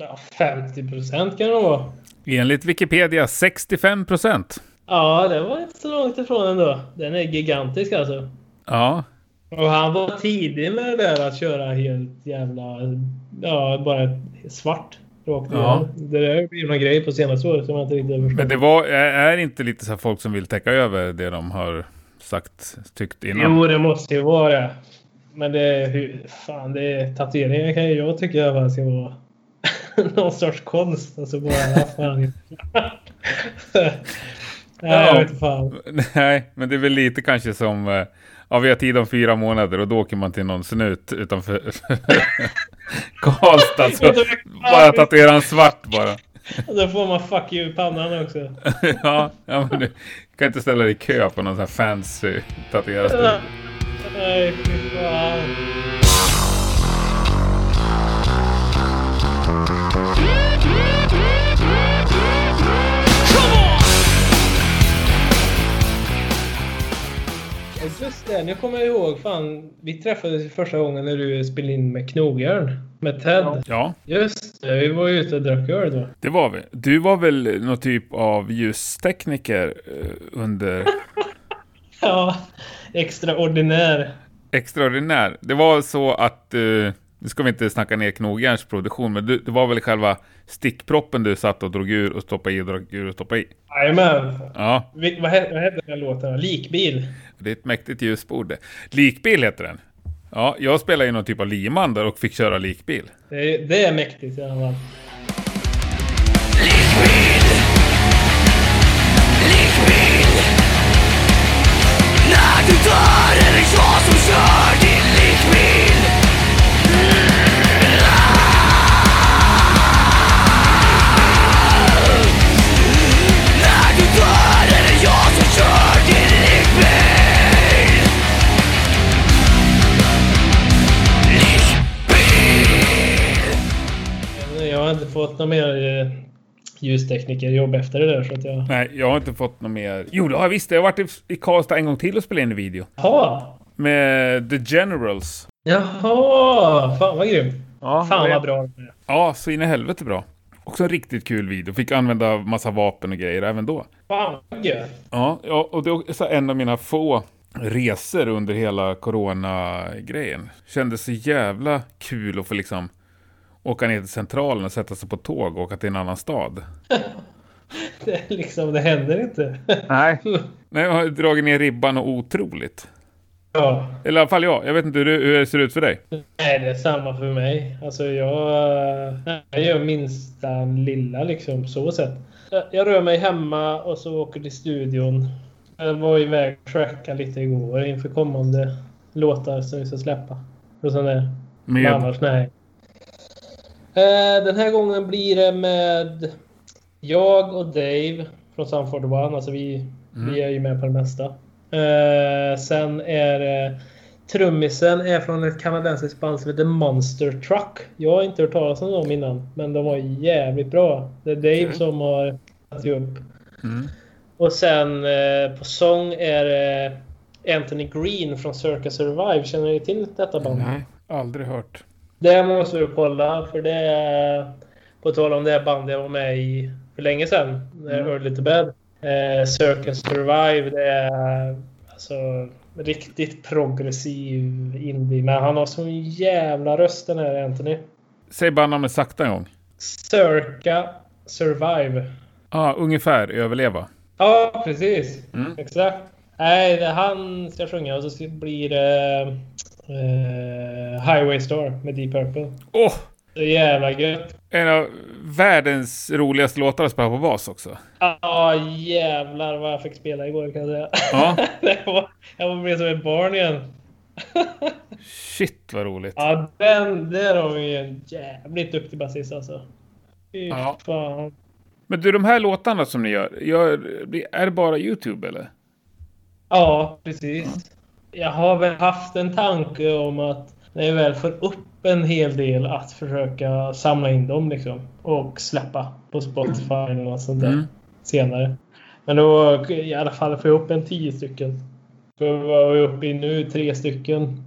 Ja, 50 procent kan det vara.
Enligt Wikipedia 65 procent.
Ja, det var inte så långt ifrån ändå. Den är gigantisk alltså.
Ja,
Och han var tidig med det där att köra helt jävla... Ja, bara svart. Rakt
Ja.
Det där blivit någon grej på senaste året som jag inte riktigt har förstått.
men det var, är inte lite så här folk som vill täcka över det de har sagt, tyckt innan?
Jo, det måste ju vara det. Men det är. Fan, det är tatueringar kan ju jag tycka fall ska vara någon sorts konst. Alltså bara... ja, fan. Nej, jag vet fan.
Nej, men det är väl lite kanske som... eh, Ja, vi har tid om fyra månader och då åker man till någon snut utanför Karlstad. Så bara tatuera en svart bara.
Och då får man fuck you i pannan också.
ja, ja, men du kan inte ställa dig i kö på någon sån här fancy tatuerarstudio.
Nej, fy fan. Just det, nu kommer jag ihåg. Fan, vi träffades första gången när du spelade in med Knogjärn. Med Ted.
Ja,
Just det, vi var ju ute och drack öl då.
det var vi. Du var väl någon typ av ljustekniker eh, under
Ja, extraordinär.
extraordinär. Det var så att, eh, nu ska vi inte snacka ner Knogjärns produktion, men det, det var väl själva stickproppen du satt och drog ur och stoppade i och drog ur och stoppade i.
Jajamän.
Ja,
Vi- Vad hette hette den låten? Likbil.
det är ett mäktigt ljusbord det. Likbil heter den. Ja, jag spelade ju någon typ av liman där och fick köra likbil.
Det är, det är mäktigt i alla fall.
När du dör är det jag som kör
fått någon mer eh, ljusteknikerjobb efter det där så att jag...
Nej, jag har inte fått något mer. Jo, det har jag visst. Jag har varit i, Karlstad en gång till och spelat in en video.
Jaha!
Med The Generals.
Jaha! Fan vad grymt!
Ja,
Fan vad bra det är.
Ja, så in i helvete bra. Också en riktigt kul video. Fick använda massa vapen och grejer även då.
Fan vad gött!
Ja, ja och det är så en av mina få resor under hela corona-grejen. Kändes så jävla kul att få liksom åka ner till centralen och sätta sig på tåg och åka till en annan stad.
Det, är liksom, det händer inte.
Nej. Nej, jag har dragit ner ribban och otroligt.
ja.
Eller i alla fall jag. Jag vet inte hur det, hur det ser ut för dig.
Nej, det är samma för mig. Alltså jag, jag gör minsta lilla liksom så sett. Jag- Jag rör mig hemma och så åker till studion. Jag var iväg och tracka lite igår inför kommande låtar som vi ska släppa. Och sånt där. Men
Med,
annars nej. Eh, Den här gången blir det med jag och Dave från Sanford One. Alltså vi, vi är ju med på det mesta. Eh, sen är det trummisen är från ett kanadensiskt band som heter Monster Truck. Jag har inte hört talas om dem innan, men de var jävligt bra. Det är Dave
Okej.
som har satt upp.
Mm.
Och sen eh, på sång är det Anthony Green från Circa Survive. Känner ni till detta band?
Nej, aldrig hört.
Det måste du kolla för det är... På tal om det bandet jag var med i för länge sedan. Mm. Early to Bed. Eh, Circle Survive. Det är alltså riktigt progressiv indie. Men han har sån jävla röst den här Anthony.
Säg bara namnet sakta en gång.
Circa Survive.
Ja, ah, ungefär överleva.
Ja, precis. Mm. Exakt. Nej, det han ska sjunga och så blir det uh, Highway Star med Deep Purple.
Åh! Oh!
Så jävla gött.
En av världens roligaste låtar att spela på bas också.
Ja, jävlar vad jag fick spela igår kan jag säga. Ja. var, jag blev som ett barn igen.
Shit vad roligt.
Ja, den, där har vi en jävligt duktig basist alltså. Fy ja. fan.
Men du, de här låtarna som ni gör, gör är det bara YouTube eller?
Ja, precis. Jag har väl haft en tanke om att när jag väl får upp en hel del att försöka samla in dem liksom. Och släppa på Spotify eller något sånt där mm. senare. Men då i alla fall få upp en tio stycken. För vad är vi uppe i nu? Tre stycken.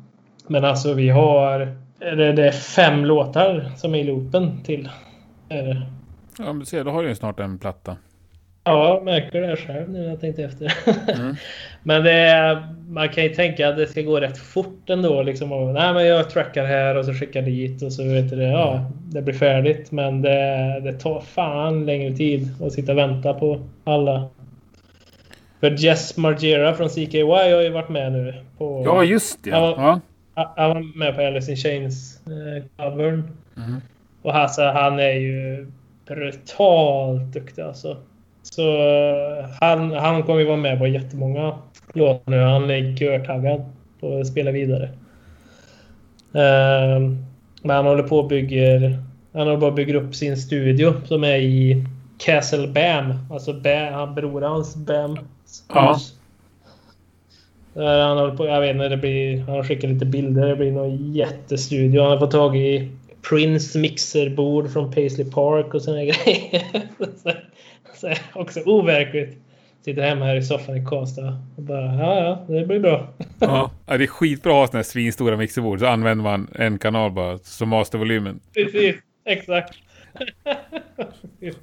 Men alltså vi har... Det, det är fem låtar som är i loopen till. Är det.
Ja, men se, då har du ju snart en platta.
Ja, jag märker det själv nu när jag tänkte efter. Mm. men det man kan ju tänka att det ska gå rätt fort ändå. Liksom, och, nej, men jag trackar här och så skickar dit och så vet du. Ja, det blir färdigt. Men det, det tar fan längre tid att sitta och vänta på alla. För Jess Margera från CKY har ju varit med nu. På,
ja, just det. Han var,
ja. han var med på Alice in Chains eh, covern. Mm. Och alltså, han är ju brutalt duktig alltså. Så eh, han, han kommer ju vara med på jättemånga låtar nu. Han är görtaggad på att spela vidare. Um, men han håller på och bygger... Han håller på att bygga upp sin studio som är i Castle Bam. Alltså Bam, han bror hans Bam. Ja. Han håller på, jag vet inte, det blir, han skickar lite bilder. Det blir någon jättestudio. Han har fått tag i Prince mixerbord från Paisley Park och såna grejer. så, också overkligt. Sitter hemma här i soffan i Karlstad och bara ja, ja, det blir bra.
ja, det är skitbra att ha sådana här svinstora mixerbord. Så använder man en kanal bara som mastervolymen.
Precis, exakt.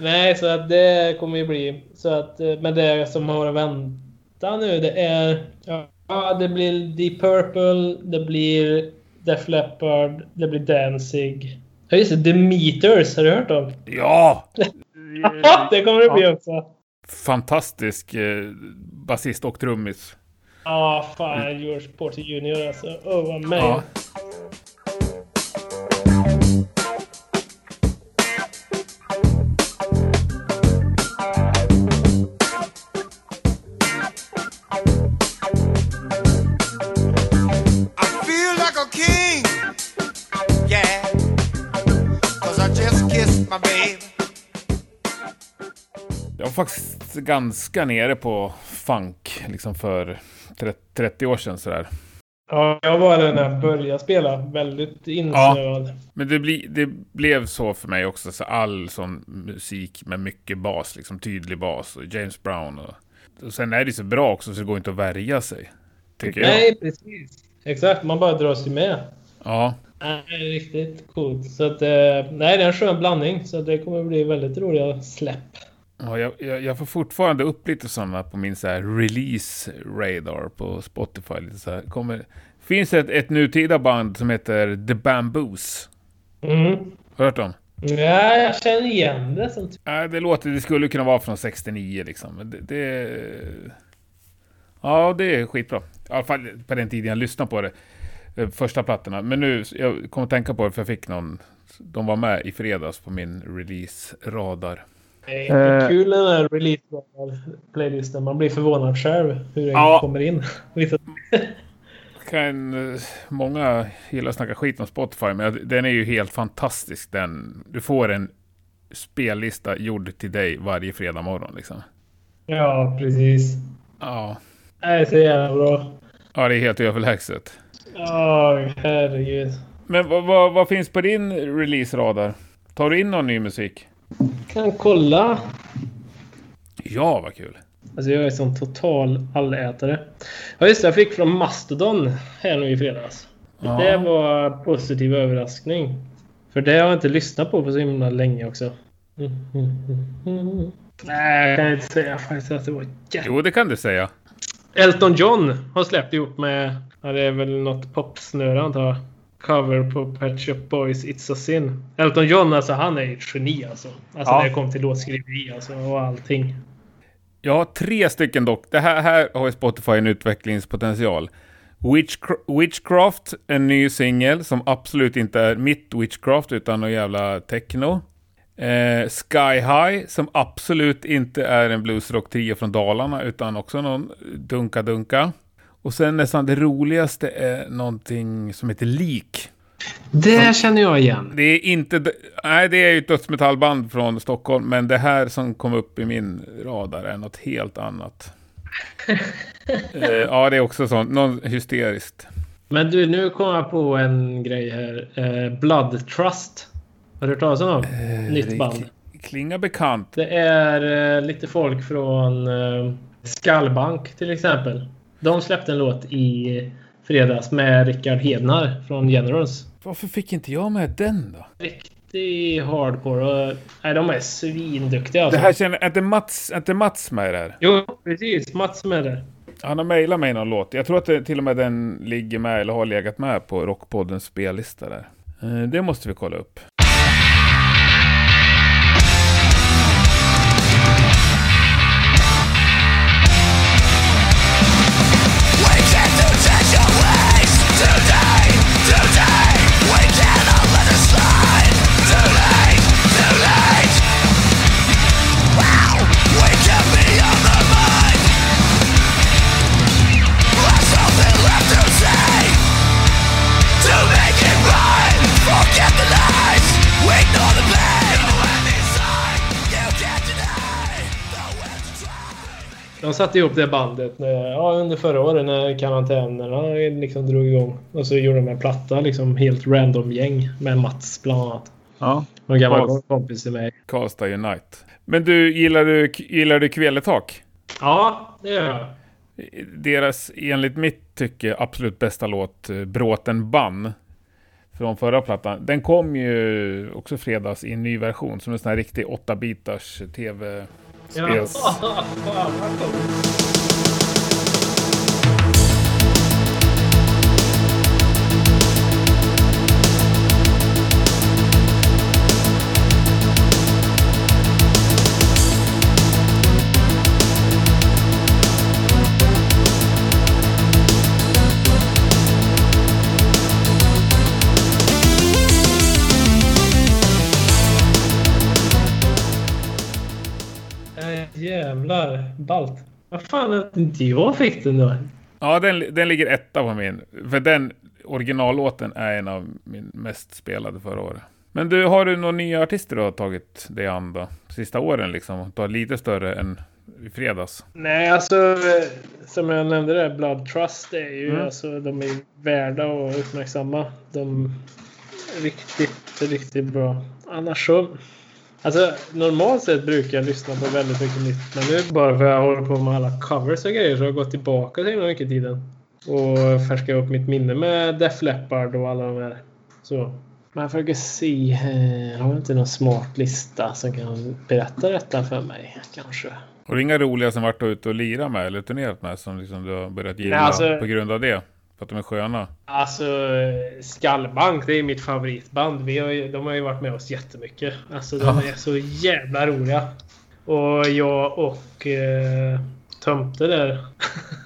Nej, så att det kommer ju bli så att men det som har att vänta nu det är ja, det blir Deep Purple, det blir Def Leppard, det blir Danzig. Ja just det, The Meters, har du hört om?
Ja!
Det kommer det bli också.
Fantastisk eh, basist och trummis.
Ja, ah, fan. George Porter Jr alltså. Oh, vad. Ja.
Faktiskt ganska nere på funk, liksom för 30 år sedan sådär.
Ja, jag var där när jag började spela. Väldigt insnöad. Ja,
men det, bli, det blev så för mig också. Så all sån musik med mycket bas, liksom tydlig bas. Och James Brown. Och, och sen är det så bra också så det går inte att värja sig.
Tycker Nej, jag. precis. Exakt, man bara drar sig med.
Ja.
Nej, riktigt coolt. Så att, eh, nej, det är en skön blandning. Så det kommer bli väldigt roliga släpp.
Ja, jag, jag, jag, får fortfarande upp lite sådana på min så release radar på Spotify. Lite så. Kommer, finns ett, ett nutida band som heter The Bamboos.
Mm.
Hört dem?
Ja, jag känner igen det. Som...
Ja, det låter, det skulle kunna vara från 69 liksom. Det, det, ja, det är skitbra. I alla fall på den tiden jag lyssnade på det. Eh, första plattorna. Men nu, jag kommer att tänka på det för jag fick någon. De var med i fredags på min release-radar.
Det är kul den här release-playlisten. Man blir förvånad själv hur den ja. kommer in.
kan, eh, många gillar att snacka skit om Spotify, men den är ju helt fantastisk. Den, du får en spellista gjord till dig varje fredag morgon. Liksom.
Ja, precis.
Ja.
Det är så jävla bra.
Ja, det är helt överlägset.
Ja, oh, herregud.
Men vad, vad, vad finns på din release-radar? Tar du in någon ny musik?
Kan kolla.
Ja, vad kul.
Alltså jag är sån total allätare. Ja just det, jag fick från Mastodon här nu i fredags.
Ja.
Det var positiv överraskning. För det har jag inte lyssnat på på så himla länge också. Mm, mm, mm. Nej, jag kan inte säga faktiskt att det var jätte...
Jo, det kan du säga.
Elton John har släppt ihop med... Ja, det är väl något popsnöre antar jag. Cover på Pet Shop Boys It's a Sin. Elton John, alltså han är ett geni alltså. Alltså
Ja.
när det kom till låtskriveri alltså, och allting.
Jag har tre stycken dock. Det här, här har ju Spotify en utvecklingspotential. Witchcra- Witchcraft, en ny singel som absolut inte är mitt Witchcraft utan någon jävla techno. Eh, Sky High, som absolut inte är en bluesrock-trio från Dalarna utan också någon dunka-dunka. Och sen nästan det roligaste är någonting som heter Leak.
Det känner jag igen.
Det är inte... Nej, det är ju ett dödsmetallband från Stockholm, men det här som kom upp i min radar är något helt annat. eh, ja, det är också sånt. Någon hysteriskt.
Men du, nu kom jag på en grej här. Eh, Blood Trust. Har du hört talas om dem? Nytt
det
band.
kli- Klingar bekant.
Det är eh, lite folk från eh, Skallbank till exempel. De släppte en låt i fredags med Rickard Hednar från Generals.
Varför fick inte jag med den då?
Riktig hardcore. Nej, de är svinduktiga alltså.
Det här känner... Är inte Mats, är inte Mats med här?
Jo, precis. Mats med det.
Han har mejlat mig någon låt. Jag tror att det, till och med den ligger med, eller har legat med på Rockpoddens spellista där. Eh, det måste vi kolla upp.
De satte ihop det bandet när, ja, under förra året när karantänerna liksom drog igång. Och så gjorde de en platta, liksom helt random gäng med Mats bland annat.
Ja.
En gammal
Mats.
kompis till mig.
Karlstad Unite. Men du, gillar du, gillar du Kveletak?
Ja, det gör jag.
Deras, enligt mitt tycke, absolut bästa låt, eh, Bråten Bann. Från förra plattan. Den kom ju också fredags i en ny version. Som en sån här riktig 8-bitars tv-spels...
Fan, vad ballt. Vad fan att inte jag fick den då?
Ja, den, den ligger etta på min. För den originallåten är en av min mest spelade förra året. Men du, har du några nya artister du har tagit dig an då? Sista åren liksom? Du har lite större än i fredags.
Nej, alltså som jag nämnde där, Blood Trust är ju
Mm.
alltså de är värda att uppmärksamma. De är riktigt, riktigt bra. Annars så. Alltså normalt sett brukar jag lyssna på väldigt mycket nytt. Men nu bara för att jag håller på med alla covers och grejer så har jag gått tillbaka himla mycket tiden. Och färskat upp mitt minne med Def Leppard och alla de här. Så. Men jag försöker se. Jag har inte någon smart lista som kan berätta detta för mig kanske.
Har du inga roliga som varit ute och lirat med eller turnerat med som liksom du har börjat gilla
Nej, alltså-
på grund av det? För att de är sköna?
Alltså, Skallbank, det är mitt favoritband. Vi har ju, de har ju varit med oss jättemycket. Alltså, de
Ja.
är så jävla roliga. Och jag och eh, Tomte där.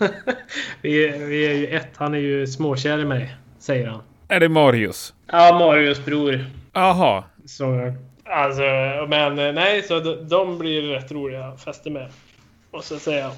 vi, vi är ju ett. Han är ju småkär i mig, säger han.
Är det Marius?
Ja, Marius bror.
Aha.
Så, alltså, men nej, så de, de blir rätt roliga fester med. Måste jag säga.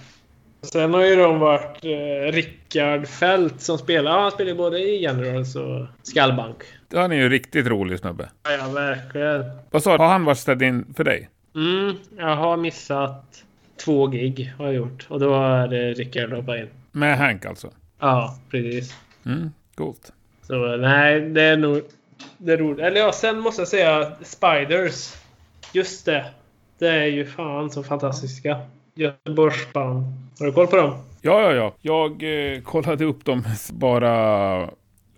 Sen har ju de varit eh, Rickard Fält som spelar. Ja, han spelar ju både i Generals och Skallbank.
Han är ju riktigt rolig snubbe.
Ja, ja, verkligen.
Vad sa du? Har han varit stand-in för dig?
Mm, jag har missat två gig har jag gjort. Och då är det Rickard hoppat in.
Med Hank alltså?
Ja, precis.
Mm, coolt.
Så nej, det är nog... Det är roligt. Eller ja, sen måste jag säga Spiders. Just det. Det är ju fan så fantastiska. Göteborgsband. Har du koll på dem?
Ja, ja, ja. Jag eh, kollade upp dem bara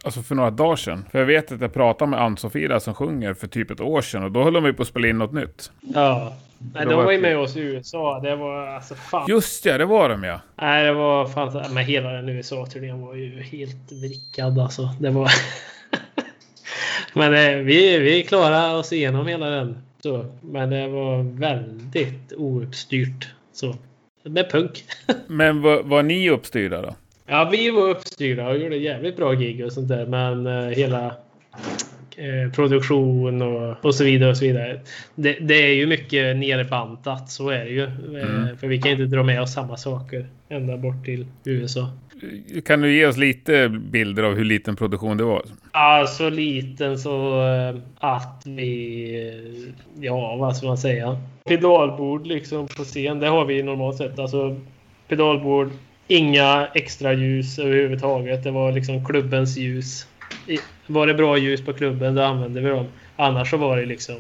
alltså för några dagar sedan. För jag vet att jag pratade med Ann-Sofia som sjunger för typ ett år sedan och då höll de ju på att spela in något nytt.
Ja. Nej, de
var
var ju med oss i USA. Det var alltså fan.
Just ja, det var de ja.
Nej, det var fantastiskt. Men hela den USA-turnén var ju helt vrickad alltså. Det var... Men eh, vi, vi klarade oss igenom hela den. Så. Men det var väldigt ouppstyrt. Så. Med punk.
Men var, var ni uppstyrda då?
Ja, vi var uppstyrda och gjorde jävligt bra gig och sånt där. Men eh, hela eh, produktion och, och så vidare och så vidare. Det, det är ju mycket nerbantat, så är det ju. Eh,
Mm.
För vi kan inte dra med oss samma saker ända bort till USA.
Kan du ge oss lite bilder av hur liten produktion det var?
Ja, så liten så eh, att vi... eh, Ja, vad ska man säga? Pedalbord liksom på scen, det har vi normalt sett. Alltså pedalbord, inga extra ljus överhuvudtaget. Det var liksom klubbens ljus. Var det bra ljus på klubben, då använde vi dem. Annars så var det liksom...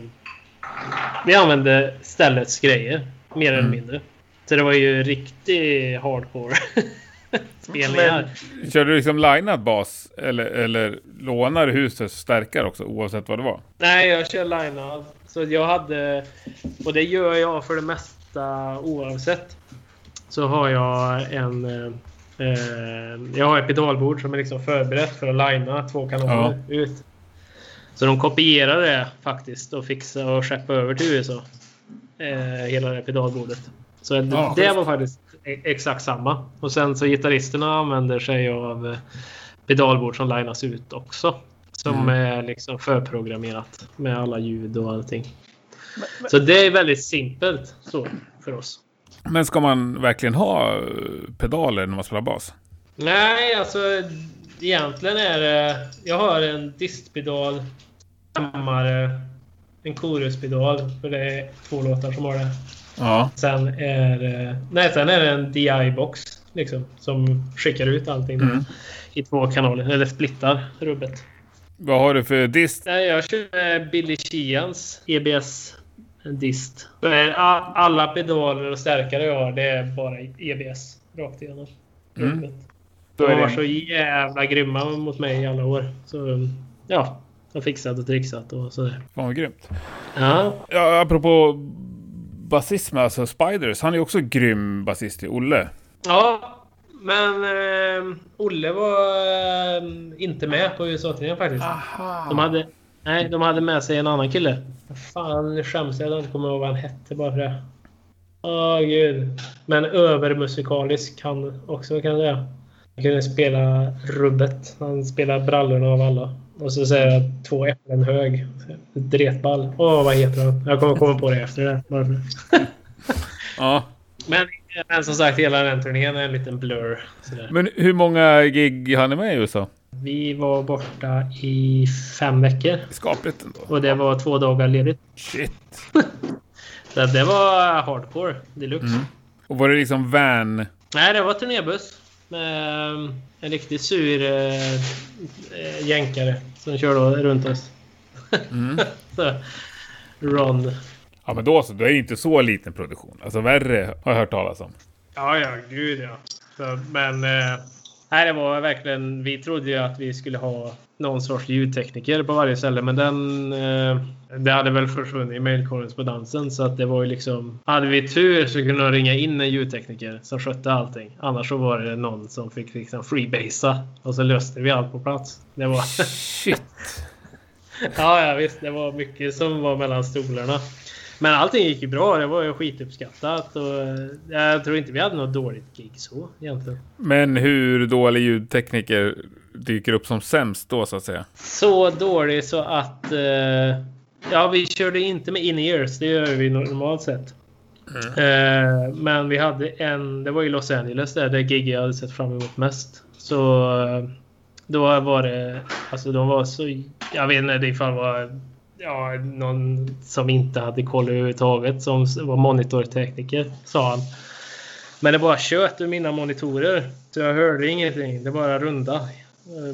Vi använde ställets grejer, mer eller
Mm.
mindre. Så det var ju riktigt hardcore spelningar.
Körde du liksom linead bas eller, eller lånar du husets stärkare också oavsett vad det var?
Nej, jag kör line Så jag hade... Och det gör jag för det mesta oavsett. Så har jag en... Eh, eh, jag har ett pedalbord som är liksom förberett för att linea två kanoner ut. Så de kopierade det faktiskt och fixade och skeppade över till USA. Eh, hela det pedalbordet. Så
Ja,
det var faktiskt exakt samma. Och sen så gitarristerna använder sig av eh, pedalbord som linas ut också. Som
Mm.
är liksom förprogrammerat med alla ljud och allting. Så det är väldigt simpelt så för oss.
Men ska man verkligen ha eh, pedaler när man spelar bas?
Nej, alltså egentligen är det... Jag har en distpedal, kammare, en koruspedal. För det är två låtar som har det.
Ja.
Sen är det... Nej, sen är det en DI-box liksom. Som skickar ut allting
Mm.
i två kanaler. Eller splittar rubbet.
Vad har du för dist?
Jag kör Billy Sheehans EBS dist. Alla pedaler och stärkare jag har, det är bara EBS rakt igenom.
Mm.
De har varit så jävla grymma mot mig i alla år. Så ja, har fixat och trixat och sådär.
Fan vad grymt.
Ja,
Ja, apropå basism, alltså Spiders. Han är också grym basist i Olle.
ja men eh, Olle var eh, inte med på USA-turnén faktiskt.
Aha.
De hade, nej, de hade med sig en annan kille. Fan, nu skäms jag att jag inte kommer ihåg vad han hette bara för det. Åh gud. Men övermusikalisk han också kan jag säga. Han kunde spela rubbet. Han spelar brallorna av alla. Och så säger jag två äpplen hög. Dretball. Åh, vad heter han? Jag kommer komma på det efter det.
Ja.
Men, men som sagt, hela den turnén är en liten blur. Sådär.
Men hur många gig hann ni med i USA?
Vi var borta i fem veckor.
Skapligt ändå.
Och det var två dagar ledigt.
Shit.
Så det var hardcore deluxe.
Mm. Och var det liksom van?
Nej, det var turnébuss. Med um, en riktigt sur eh, eh, jänkare som körde runt oss.
Mm.
Så, Ron.
Ja men då så, då är det inte så liten produktion. Alltså värre har jag hört talas om.
Ja, ja, gud ja. Så, men eh, nej, det var verkligen... Vi trodde ju att vi skulle ha någon sorts ljudtekniker på varje ställe, men den... Eh, det hade väl försvunnit i mejlkorrespondensen, så att det var ju liksom... Hade vi tur så kunde de ringa in en ljudtekniker som skötte allting. Annars så var det någon som fick liksom freebasea och så löste vi allt på plats. Det var...
Shit.
ja, ja, visst. Det var mycket som var mellan stolarna. Men allting gick ju bra. Det var ju skituppskattat. Och eh, jag tror inte vi hade något dåligt gig så egentligen.
Men hur dålig ljudtekniker dyker upp som sämst då så att säga?
Så dålig så att... Eh, ja, vi körde inte med in-ears. Det gör vi normalt sett. Eh, men vi hade en... Det var i Los Angeles där det gig jag hade sett fram emot mest. Så... eh, Då var det... Alltså de var så... Jag vet inte ifall det var... Ja, någon som inte hade koll överhuvudtaget som var monitortekniker, sa han. Men det bara tjöt ur mina monitorer. Så jag hörde ingenting. Det bara runda.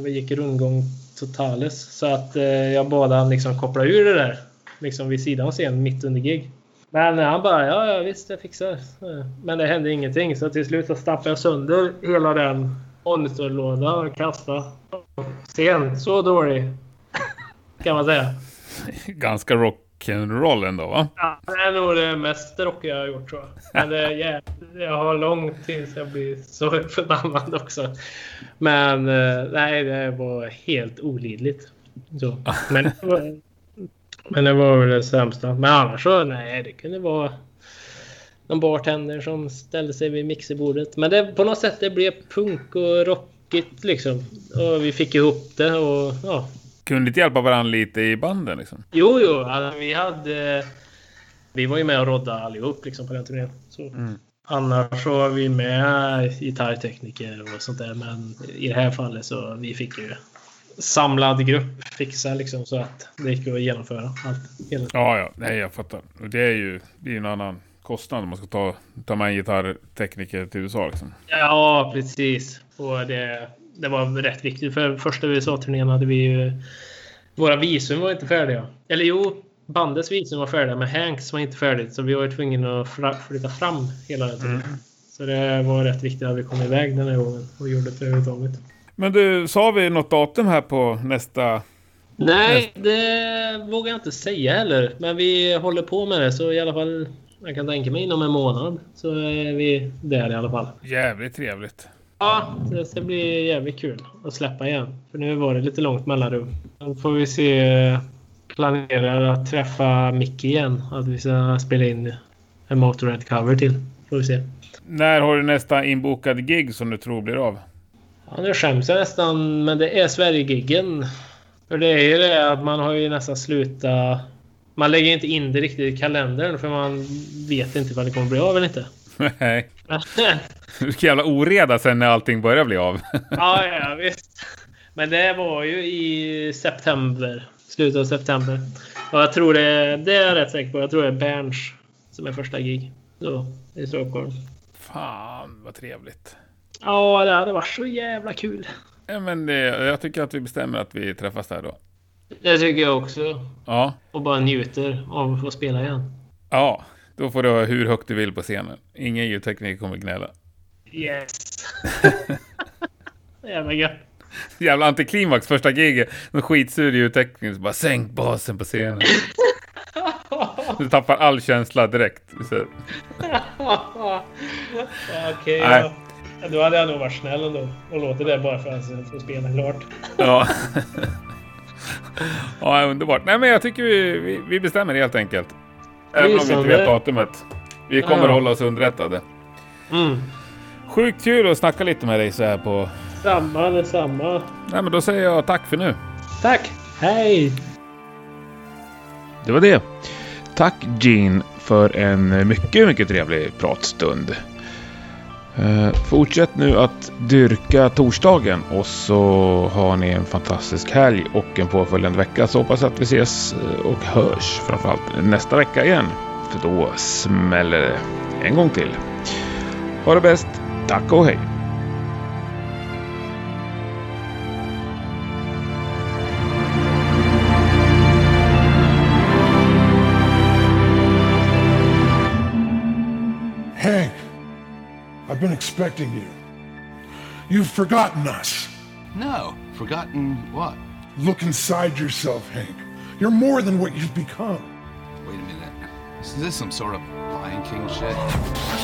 Vi gick rundgång totales. Så att eh, jag bad han liksom koppla ur det där. Liksom vid sidan av scenen mitt under gig. Men han bara, ja, ja visst jag fixar. Men det hände ingenting. Så till slut så stappade jag sönder hela den monitorlådan och kastade. Sen, så dålig. Kan man säga.
Ganska rock'n'roll ändå va?
Ja, det är nog det mest rockiga jag har gjort tror jag. Men det är jävligt, jag har långt tills jag blir så förbannad också. Men eh, nej, det var helt olidligt. Så. Men, men det var väl det sämsta. Men annars så, nej, det kunde vara någon bartender som ställde sig vid mixerbordet. Men det, på något sätt det blev punk och rockigt liksom. Och vi fick ihop det och ja,
kunde inte hjälpa varandra lite i banden liksom?
Jo, jo. Alltså, vi hade... Vi var ju med och rodda allihop liksom, på den turnén. Så. Annars så var vi med gitarrtekniker och sånt där. Men i det här fallet så vi fick ju samlad grupp fixa liksom så att det gick att genomföra allt. Hela.
Ja, ja. Nej, jag fattar. Och Det är ju det är en annan kostnad om man ska ta, ta med en gitarrtekniker till USA liksom.
Ja, precis. Och det, det var rätt viktigt. För första USA-turnén hade vi ju... Våra visum var inte färdiga. Eller jo, bandets visum var färdiga, men Hanks var inte färdigt. Så vi var tvungna att flytta fram hela den turnén. Så det var rätt viktigt att vi kom iväg den här gången och gjorde det överhuvudtaget.
Men du, sa vi något datum här på nästa?
Nej, det vågar jag inte säga heller. Men vi håller på med det, så i alla fall... Jag kan tänka mig inom en månad så är vi där i alla fall.
Jävligt trevligt.
Ja, det ska bli jävligt kul att släppa igen. För nu var det lite långt mellanrum. Då får vi se... Planerar att träffa Micke igen. Att vi ska spela in en Motorhead cover till. Får vi se.
När har du nästa inbokade gig som du tror blir av?
Ja, nu skäms jag nästan, men det är Sverigegiggen. För det är ju det att man har ju nästan slutat... Man lägger inte in det riktigt i kalendern för man vet inte vad det kommer bli av eller inte.
Nej. Vilken jävla oreda sen när allting börjar bli av.
ja, ja, visst. Men det var ju i september. Slutet av september. Och jag tror det, det är jag rätt säker på. Jag tror det är Berns som är första gig. Så, i Stockholm.
Fan vad trevligt.
Ja, det hade varit så jävla kul.
Ja, men det, jag tycker att vi bestämmer att vi träffas där då.
Det tycker jag också.
Ja.
Och bara njuter av att få spela igen.
Ja, då får du ha hur högt du vill på scenen. Ingen ljudtekniker kommer gnälla.
Yes! Jävla gött.
Jävla antiklimax första giget. Någon skitsur ljudtekniker bara sänk basen på scenen. Du tappar all känsla direkt.
Okej,
Nej.
ja. Då hade jag nog varit snäll ändå och låtit det bara för att få spela klart.
ja. ja, underbart. Nej, men jag tycker vi, vi, vi bestämmer helt enkelt. Även om vi inte vet datumet. Vi kommer
Ja.
hålla oss underrättade.
Mm.
Sjukt kul att snacka lite med dig så här på...
Samma, detsamma.
Nej, men då säger jag tack för nu.
Tack! Hej!
Det var det. Tack Gene för en mycket, mycket trevlig pratstund. Eh, fortsätt nu att dyrka torsdagen och så har ni en fantastisk helg och en påföljande vecka. Så hoppas att vi ses eh, och hörs framförallt nästa vecka igen. För då smäller det en gång till. Ha det bäst. Tack och hej.
I've been expecting you. You've forgotten us.
No. Forgotten what?
Look inside yourself, Hank. You're more than what you've become.
Wait a minute. Is this some sort of Lion King shit?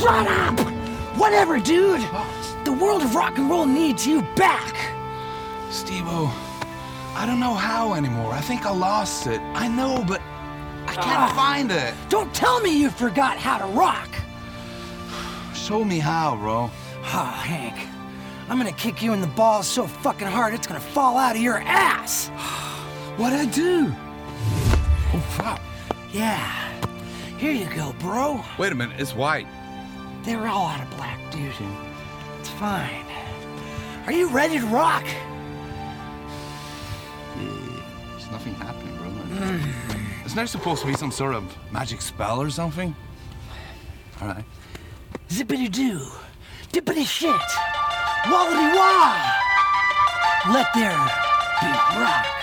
Shut up! Whatever, dude! The world of rock and roll needs you back!
Steve I don't know how anymore. I think I lost it. I know, but I can't
Ah.
find it.
Don't tell me you forgot how to rock!
Show me how, bro.
Oh, Hank. I'm gonna kick you in the balls so fucking hard it's gonna fall out of your ass!
What'd I do? Oh, fuck.
Yeah. Here you go, bro.
Wait a minute. It's white.
They're all out of black, dude. It's fine. Are you ready to rock?
There's nothing happening, bro. Isn't there supposed to be some sort of magic spell or something? All right.
Zippity doo. Dippity shit. Wallity wah. Let there be rock.